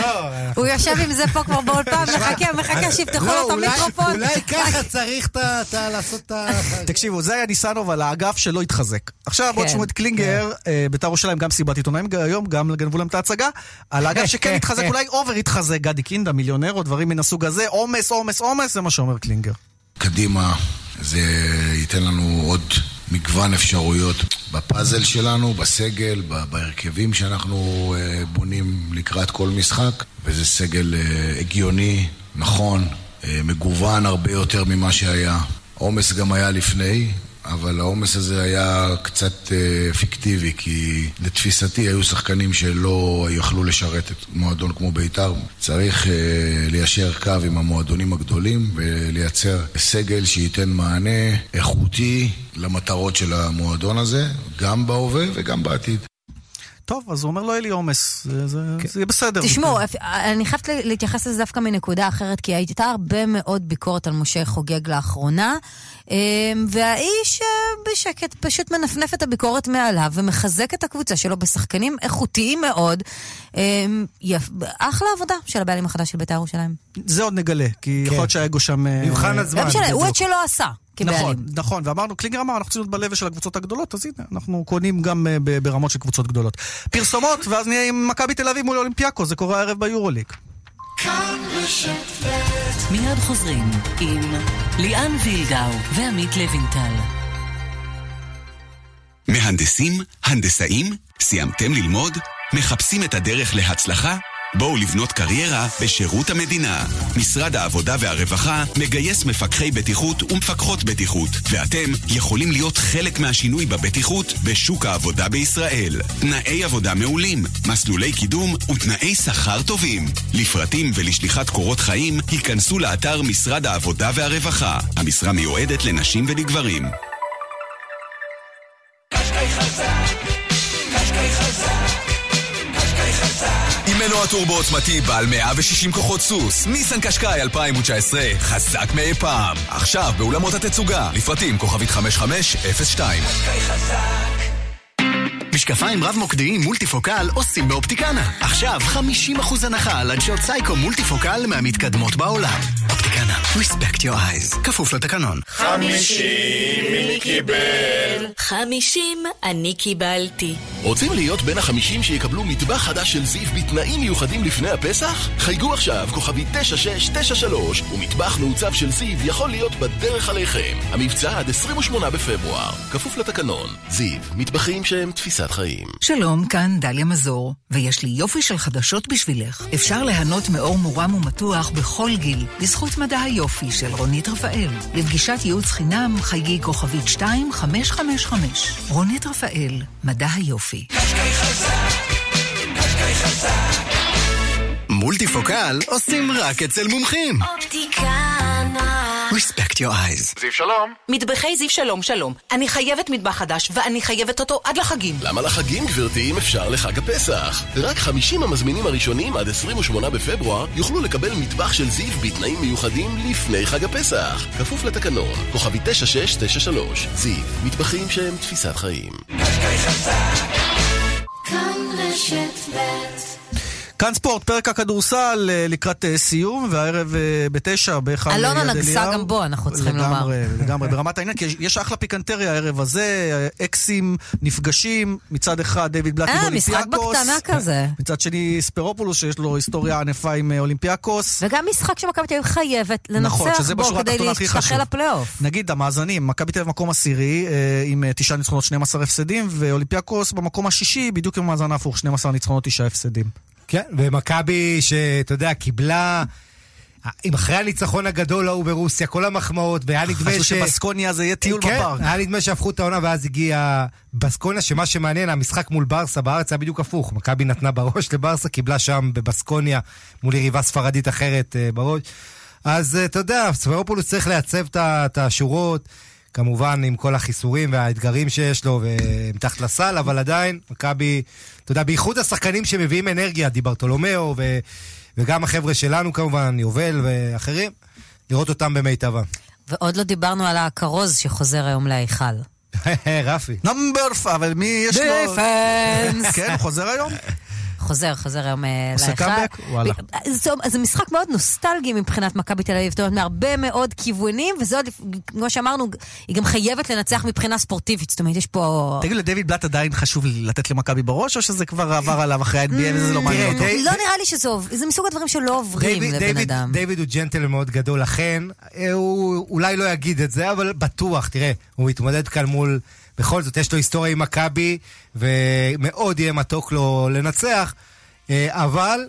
לא, הוא יושב עם זה פה כבר באולפן, מחכה, מחכה שיפתחו לו את המיקרופון. אולי ככה צריך לעשות את ה... תקשיבו, זה היה ניסנוב על האגף שלא התחזק. עכשיו בואו כן. תשמעו את קלינגר, אה, בית"ר ירושלים, גם סיבת עיתונאים היום, גם גנבו להם את ההצגה, על האגף שכן התחזק, אולי over התחזק, גדי קינדה, מיליונר או דברים מן הסוג הזה, עומס, עומס, עומס, זה מה שאומר קלינגר. קדימה, זה ייתן לנו עוד מגוון אפשרויות בפאזל שלנו, בסגל, בהרכבים שאנחנו אה, בונים לקראת כל משחק, וזה סגל אה, הגיוני, נכון, אה, מגוון הרבה יותר ממה שהיה. עומס גם היה לפני, אבל העומס הזה היה קצת אה, פיקטיבי, כי לתפיסתי היו שחקנים שלא יכלו לשרת את מועדון כמו בית"ר. צריך אה, ליישר קו עם המועדונים הגדולים ולייצר סגל שייתן מענה איכותי למטרות של המועדון הזה, גם בהווה וגם בעתיד. טוב, אז הוא אומר לא יהיה לי עומס, זה- זה יהיה בסדר. תשמעו, אני חייבת להתייחס לזה דווקא מנקודה אחרת, כי הייתה הרבה מאוד ביקורת על משה חוגג לאחרונה, אמ, והאיש אה, בשקט פשוט מנפנף את הביקורת מעליו ומחזק את הקבוצה שלו בשחקנים איכותיים מאוד. אמ, אחלה עבודה של הבעלים החדש של בית"ר ירושלים. זה עוד נגלה, כי יכול להיות שהאגו שם... אה, מבחן לא הזמן. משנה, הוא את. שלא עשה כבעלים. נכון, נכון, ואמרנו, קלינגר אמר, אנחנו צריכים להיות ב-level של הקבוצות הגדולות, אז הנה, אנחנו קונים גם אה, ברמות של קבוצות גדולות. פרסומות, ואז נהיה עם מכבי תל אביב מול אולימפיאקו, זה קורה הערב ביורוליג. מיד חוזרים עם ליאן וילדאו ועמית לוינטל. מהנדסים? הנדסאים? סיימתם ללמוד? מחפשים את הדרך להצלחה? בואו לבנות קריירה בשירות המדינה. משרד העבודה והרווחה מגייס מפקחי בטיחות ומפקחות בטיחות, ואתם יכולים להיות חלק מהשינוי בבטיחות בשוק העבודה בישראל. תנאי עבודה מעולים, מסלולי קידום ותנאי שכר טובים. לפרטים ולשליחת קורות חיים, היכנסו לאתר משרד העבודה והרווחה. המשרה מיועדת לנשים ולגברים. טורבו עוצמתי בעל 160 כוחות סוס, ניסן קשקאי 2019 חזק מאי פעם. עכשיו באולמות התצוגה, לפרטים כוכבית 5502. משקפיים רב-מוקדיים מולטיפוקל עושים באופטיקנה. עכשיו 50% הנחה על עדשות סייקו מולטיפוקל מהמתקדמות בעולם. אופטיקנה, respect your eyes. כפוף לתקנון. חמישים, מי קיבל? חמישים אני קיבלתי. רוצים להיות בין החמישים שיקבלו מטבח חדש של זיו בתנאים מיוחדים לפני הפסח? חייגו עכשיו, כוכבי 9693, ומטבח מעוצב של זיו יכול להיות בדרך עליכם. המבצע עד 28 בפברואר, כפוף לתקנון. זיו, מטבחים שהם תפיסת חיים. שלום, כאן דליה מזור, ויש לי יופי של חדשות בשבילך. אפשר ליהנות מאור מורם ומתוח בכל גיל, בזכות מדע היופי של רונית רפאל. לפגישת ייעוץ חינם, חייגי כוכבית 2555. רונית רפאל, מדע היופי. מולטיפוקל עושים רק אצל מומחים. אופטיקנה. respect your eyes. זיו שלום. מטבחי זיו שלום שלום. אני חייבת מטבח חדש, ואני חייבת אותו עד לחגים. למה לחגים, גברתי, אם אפשר לחג הפסח? רק 50 המזמינים הראשונים עד 28 בפברואר יוכלו לקבל מטבח של זיו בתנאים מיוחדים לפני חג הפסח. כפוף לתקנון, כוכבי 9693. זיו, מטבחים שהם תפיסת חיים. כאן רשת ב' כאן ספורט, פרק הכדורסל אה, לקראת אה, סיום, והערב אה, בתשע בהיכל יד אליהו. אלונה נגסה גם בו, אנחנו צריכים לומר. לגמרי, לגמרי, ברמת העניין, כי יש- אחלה פיקנטריה הערב הזה, אקסים נפגשים, מצד אחד דיוויד בלאטי אה, משחק. בקטנה כזה. מצד שני ספירופולוס, שיש לו היסטוריה ענפה עם אולימפיאקוס. וגם משחק שמכבי תל אביב חייבת נכון, לנצח שזה בו כדי להשתחל. לפלייאוף. נגיד המאזנים, מכבי תל אביב מקום עשירי עם תשעה ניצחונות 12 הפסדים, ואולימפיאקוס במקום השישי, בדיוק עם המאזן ההפוך, 12 ניצחונות 9 הפסדים. כן, ומכבי שאתה יודע, קיבלה... אם אחרי הניצחון הגדול ההוא ברוסיה, כל המחמאות, והיה נדמה ש... חשבו שבסקוניה זה יהיה טיול כן, בפארק. היה נדמה שהפכו את העונה, ואז הגיע בסקוניה, שמה שמעניין, המשחק מול ברסה בארץ היה בדיוק הפוך. מכבי נתנה בראש לברסה, קיבלה שם בבסקוניה מול יריבה ספרדית אחרת אה, בראש. אז אה, אתה יודע, ספרופולוס צריך לייצב את השורות, כמובן עם כל החיסורים והאתגרים שיש לו, ומתחת לסל, אבל עדיין, מכבי, אתה יודע, בייחוד השחקנים שמביאים אנרגיה, דיברטולומיאו, ו... וגם החבר'ה שלנו כמובן, יובל ואחרים, לראות אותם במיטבם. ועוד לא דיברנו על הכרוז שחוזר היום להיכל. רפי. number פ... אבל מי יש לו... defense. כן, הוא חוזר היום? חוזר, חוזר היום אה, עושה להיכל. קאמבק? וואלה. זה, משחק מאוד נוסטלגי מבחינת מכבי תל אביב, זאת אומרת, מהרבה מאוד כיוונים, וזה עוד, כמו שאמרנו, היא גם חייבת לנצח מבחינה ספורטיבית, זאת אומרת, יש פה... תגיד, לדויד בלאט עדיין חשוב לתת למכבי בראש, או שזה כבר עבר עליו אחרי ה-NBA וזה לא מעניין אותו? לא נראה לי שזה עוב- זה מסוג הדברים שלא עוברים לבן אדם. דיוויד הוא ג'נטל מאוד גדול, לכן אה, הוא אולי לא יגיד את זה, אבל בטוח, תראה, הוא התמודד כאן מול... בכל זאת, יש לו היסטוריה עם מכבי, ומאוד יהיה מתוק לו לנצח, אה, אבל...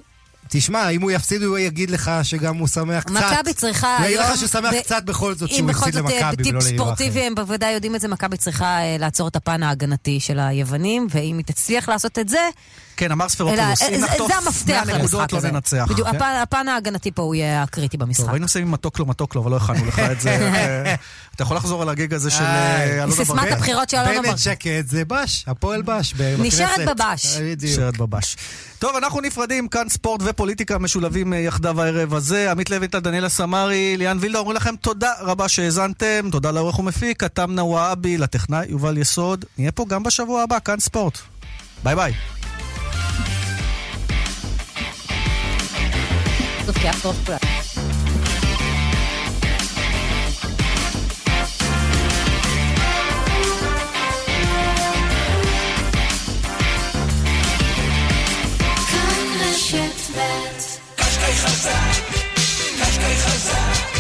תשמע, אם הוא יפסיד, הוא יגיד לך שגם הוא שמח קצת. מכבי צריכה הוא היום... יגיד לך שהוא שמח ו- קצת בכל זאת אם שהוא בכל זאת, אה, למכבי בטיפ ולא ליריבה אחרת. ספורטיבי, הם בוודאי יודעים את זה, מכבי צריכה אה, לעצור את הפן ההגנתי של היוונים, ואם היא תצליח לעשות את זה... כן, אמר ספירופולוס, אם זה- נחטוף המפתח 100 נקודות למשחק לא הזה. ננצח. בדיוק, כן. הפן- ההגנתי פה הוא יהיה הקריטי במשחק. טוב, היינו שמים מתוק לו, מתוק לו, אבל לא הכנו לך את זה. אה, אתה יכול לחזור על הגיג הזה של איי. אה, אלונה סיסמת ברקת? הבחירות של אלונה בנט ברקת. שקט זה בש, הפועל בש. נשארת. בבש. אה, בדיוק. נשארת בבש. טוב, אנחנו נפרדים, כאן ספורט ופוליטיקה משולבים אה, יחדיו הערב הזה. עמית לוינטל, דניאלה סמרי, ליאן וילדה, אומרים לכם תודה רבה שהאזנתם, תודה לעורך ומפיק, כתם נוואבי, לטכנאי יובל יסוד. נהיה פה גם בשבוע הבא, כאן ספורט. ביי ביי. חזק, קשקי חזק,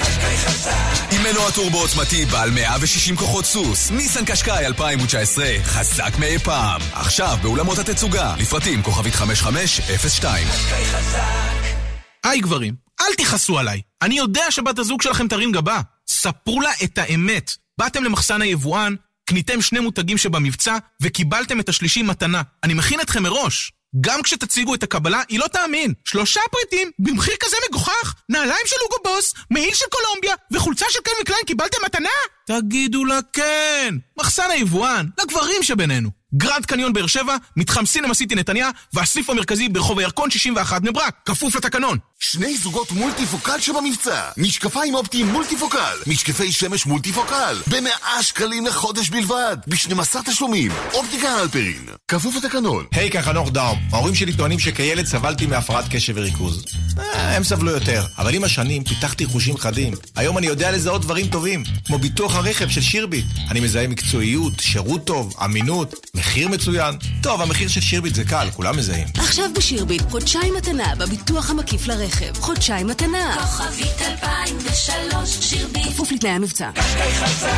קשקי חזק. עם מנוע טורבו עוצמתי בעל 160 כוחות סוס, ניסן קשקאי 2019, חזק מאי פעם. עכשיו באולמות התצוגה, לפרטים כוכבית 5502. היי גברים, אל תכעסו עליי. אני יודע שבת הזוג שלכם תרים גבה. ספרו לה את האמת. באתם למחסן היבואן, קניתם שני מותגים שבמבצע, וקיבלתם את השלישי מתנה. אני מכין אתכם מראש. גם כשתציגו את הקבלה, היא לא תאמין. שלושה פריטים, במחיר כזה מגוחך, נעליים של הוגו בוס, מעיל של קולומביה, וחולצה של קלווין קליין קיבלתם מתנה? תגידו לה כן. מחסן היבואן, לגברים שבינינו. גרנד קניון באר שבע, מתחם סינמה סיטי נתניה, והסניף המרכזי ברחוב הירקון 61 בני ברק, כפוף לתקנון. שני זוגות מולטיפוקל שבמבצע. משקפיים אופטיים מולטיפוקל. משקפי שמש מולטיפוקל. במאה שקלים לחודש בלבד. ב-12 תשלומים. אופטיקה הלפרין. כפוף לתקנון. היי, כאן חנוך דאום. ההורים שלי טוענים שכילד סבלתי מהפרעת קשב וריכוז. אה, הם סבלו יותר, אבל עם השנים פיתחתי חושים חדים. היום אני יודע לזהות דברים טובים, כמו ביטוח הרכב של שירביט. אני מזהה מקצועיות, שירות טוב, אמינות, מחיר מצוין. טוב, המחיר של שירביט זה קל, כולם מזהים. עכשיו בשירביט, חודשיים מתנה בביטוח המקיף לרכב. חודשיים מתנה. כוכבית 2003 שירביט כפוף לתנאי המבצע. קשקי חזק,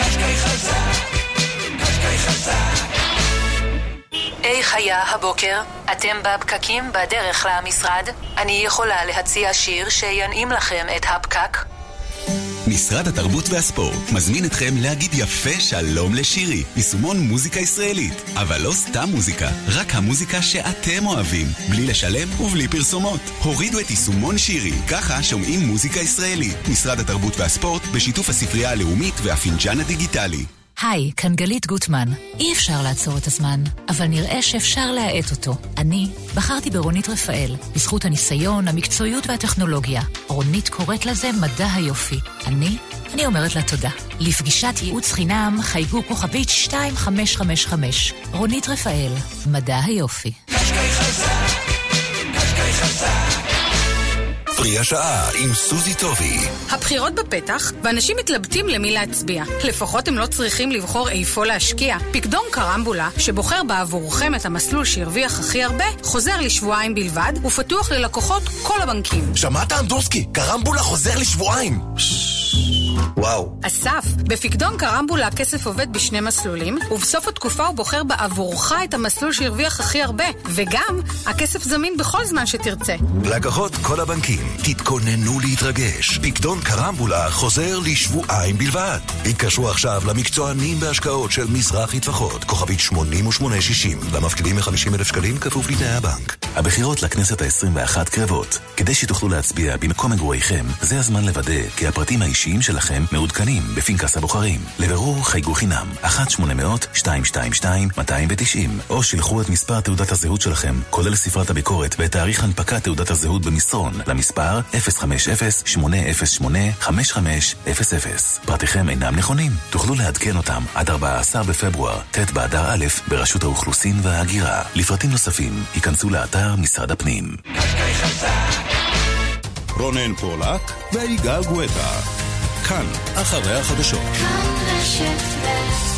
קשקי חזק, קשקי חזק. איך היה הבוקר? אתם בפקקים בדרך למשרד? אני יכולה להציע שיר שינעים לכם את הפקק? משרד התרבות והספורט מזמין אתכם להגיד יפה שלום לשירי, יישומון מוזיקה ישראלית. אבל לא סתם מוזיקה, רק המוזיקה שאתם אוהבים, בלי לשלם ובלי פרסומות. הורידו את יישומון שירי, ככה שומעים מוזיקה ישראלית. משרד התרבות והספורט בשיתוף הספרייה הלאומית והפינג'אן הדיגיטלי. היי, כאן גלית גוטמן. אי אפשר לעצור את הזמן, אבל נראה שאפשר להאט אותו. אני בחרתי ברונית רפאל, בזכות הניסיון, המקצועיות והטכנולוגיה. רונית קוראת לזה מדע היופי. אני, אני אומרת לה תודה. לפגישת ייעוץ חינם חייגו כוכבית 2555. רונית רפאל, מדע היופי. קשקי חזק, קשקי חזק. פרי השעה עם סוזי טובי. הבחירות בפתח, ואנשים מתלבטים למי להצביע. לפחות הם לא צריכים לבחור איפה להשקיע. פקדון קרמבולה, שבוחר בעבורכם את המסלול שהרוויח הכי הרבה, חוזר לשבועיים בלבד, ופתוח ללקוחות כל הבנקים. שמעת אנדורסקי? קרמבולה חוזר לשבועיים. וואו. אסף, בפקדון קרמבולה הכסף עובד בשני מסלולים, ובסוף התקופה הוא בוחר בעבורך את המסלול שהרוויח הכי הרבה. וגם, הכסף זמין בכל זמן שתרצה. לקוחות כל הבנקים, תתכוננו להתרגש. פקדון קרמבולה חוזר לשבועיים בלבד. התקשרו עכשיו למקצוענים בהשקעות של מזרחי טפחות, כוכבית 8860, למפקידים מ-50 אלף שקלים כפוף לתנאי הבנק. הבחירות לכנסת ה-21 קרבות. כדי שתוכלו להצביע במקום מגוריכם, זה הזמן לוודא כי הפרטים האישיים שלכם מעודכנים בפנקס הבוחרים. לבירור חייגו חינם, 1-800-222-290, או שילחו את מספר תעודת הזהות שלכם, כולל ספרת הביקורת ואת תאריך הנפקת תעודת הזהות במסרון, למספר 050-808-5500. פרטיכם אינם נכונים, תוכלו לעדכן אותם עד 14 בפברואר, ט' באדר א', ברשות האוכלוסין וההגירה. לפרטים נוספים, היכנסו לאתר משרד הפנים. רונן פולק ויגאל גואטה. כאן, אחרי החדשות. כאן רשת ב'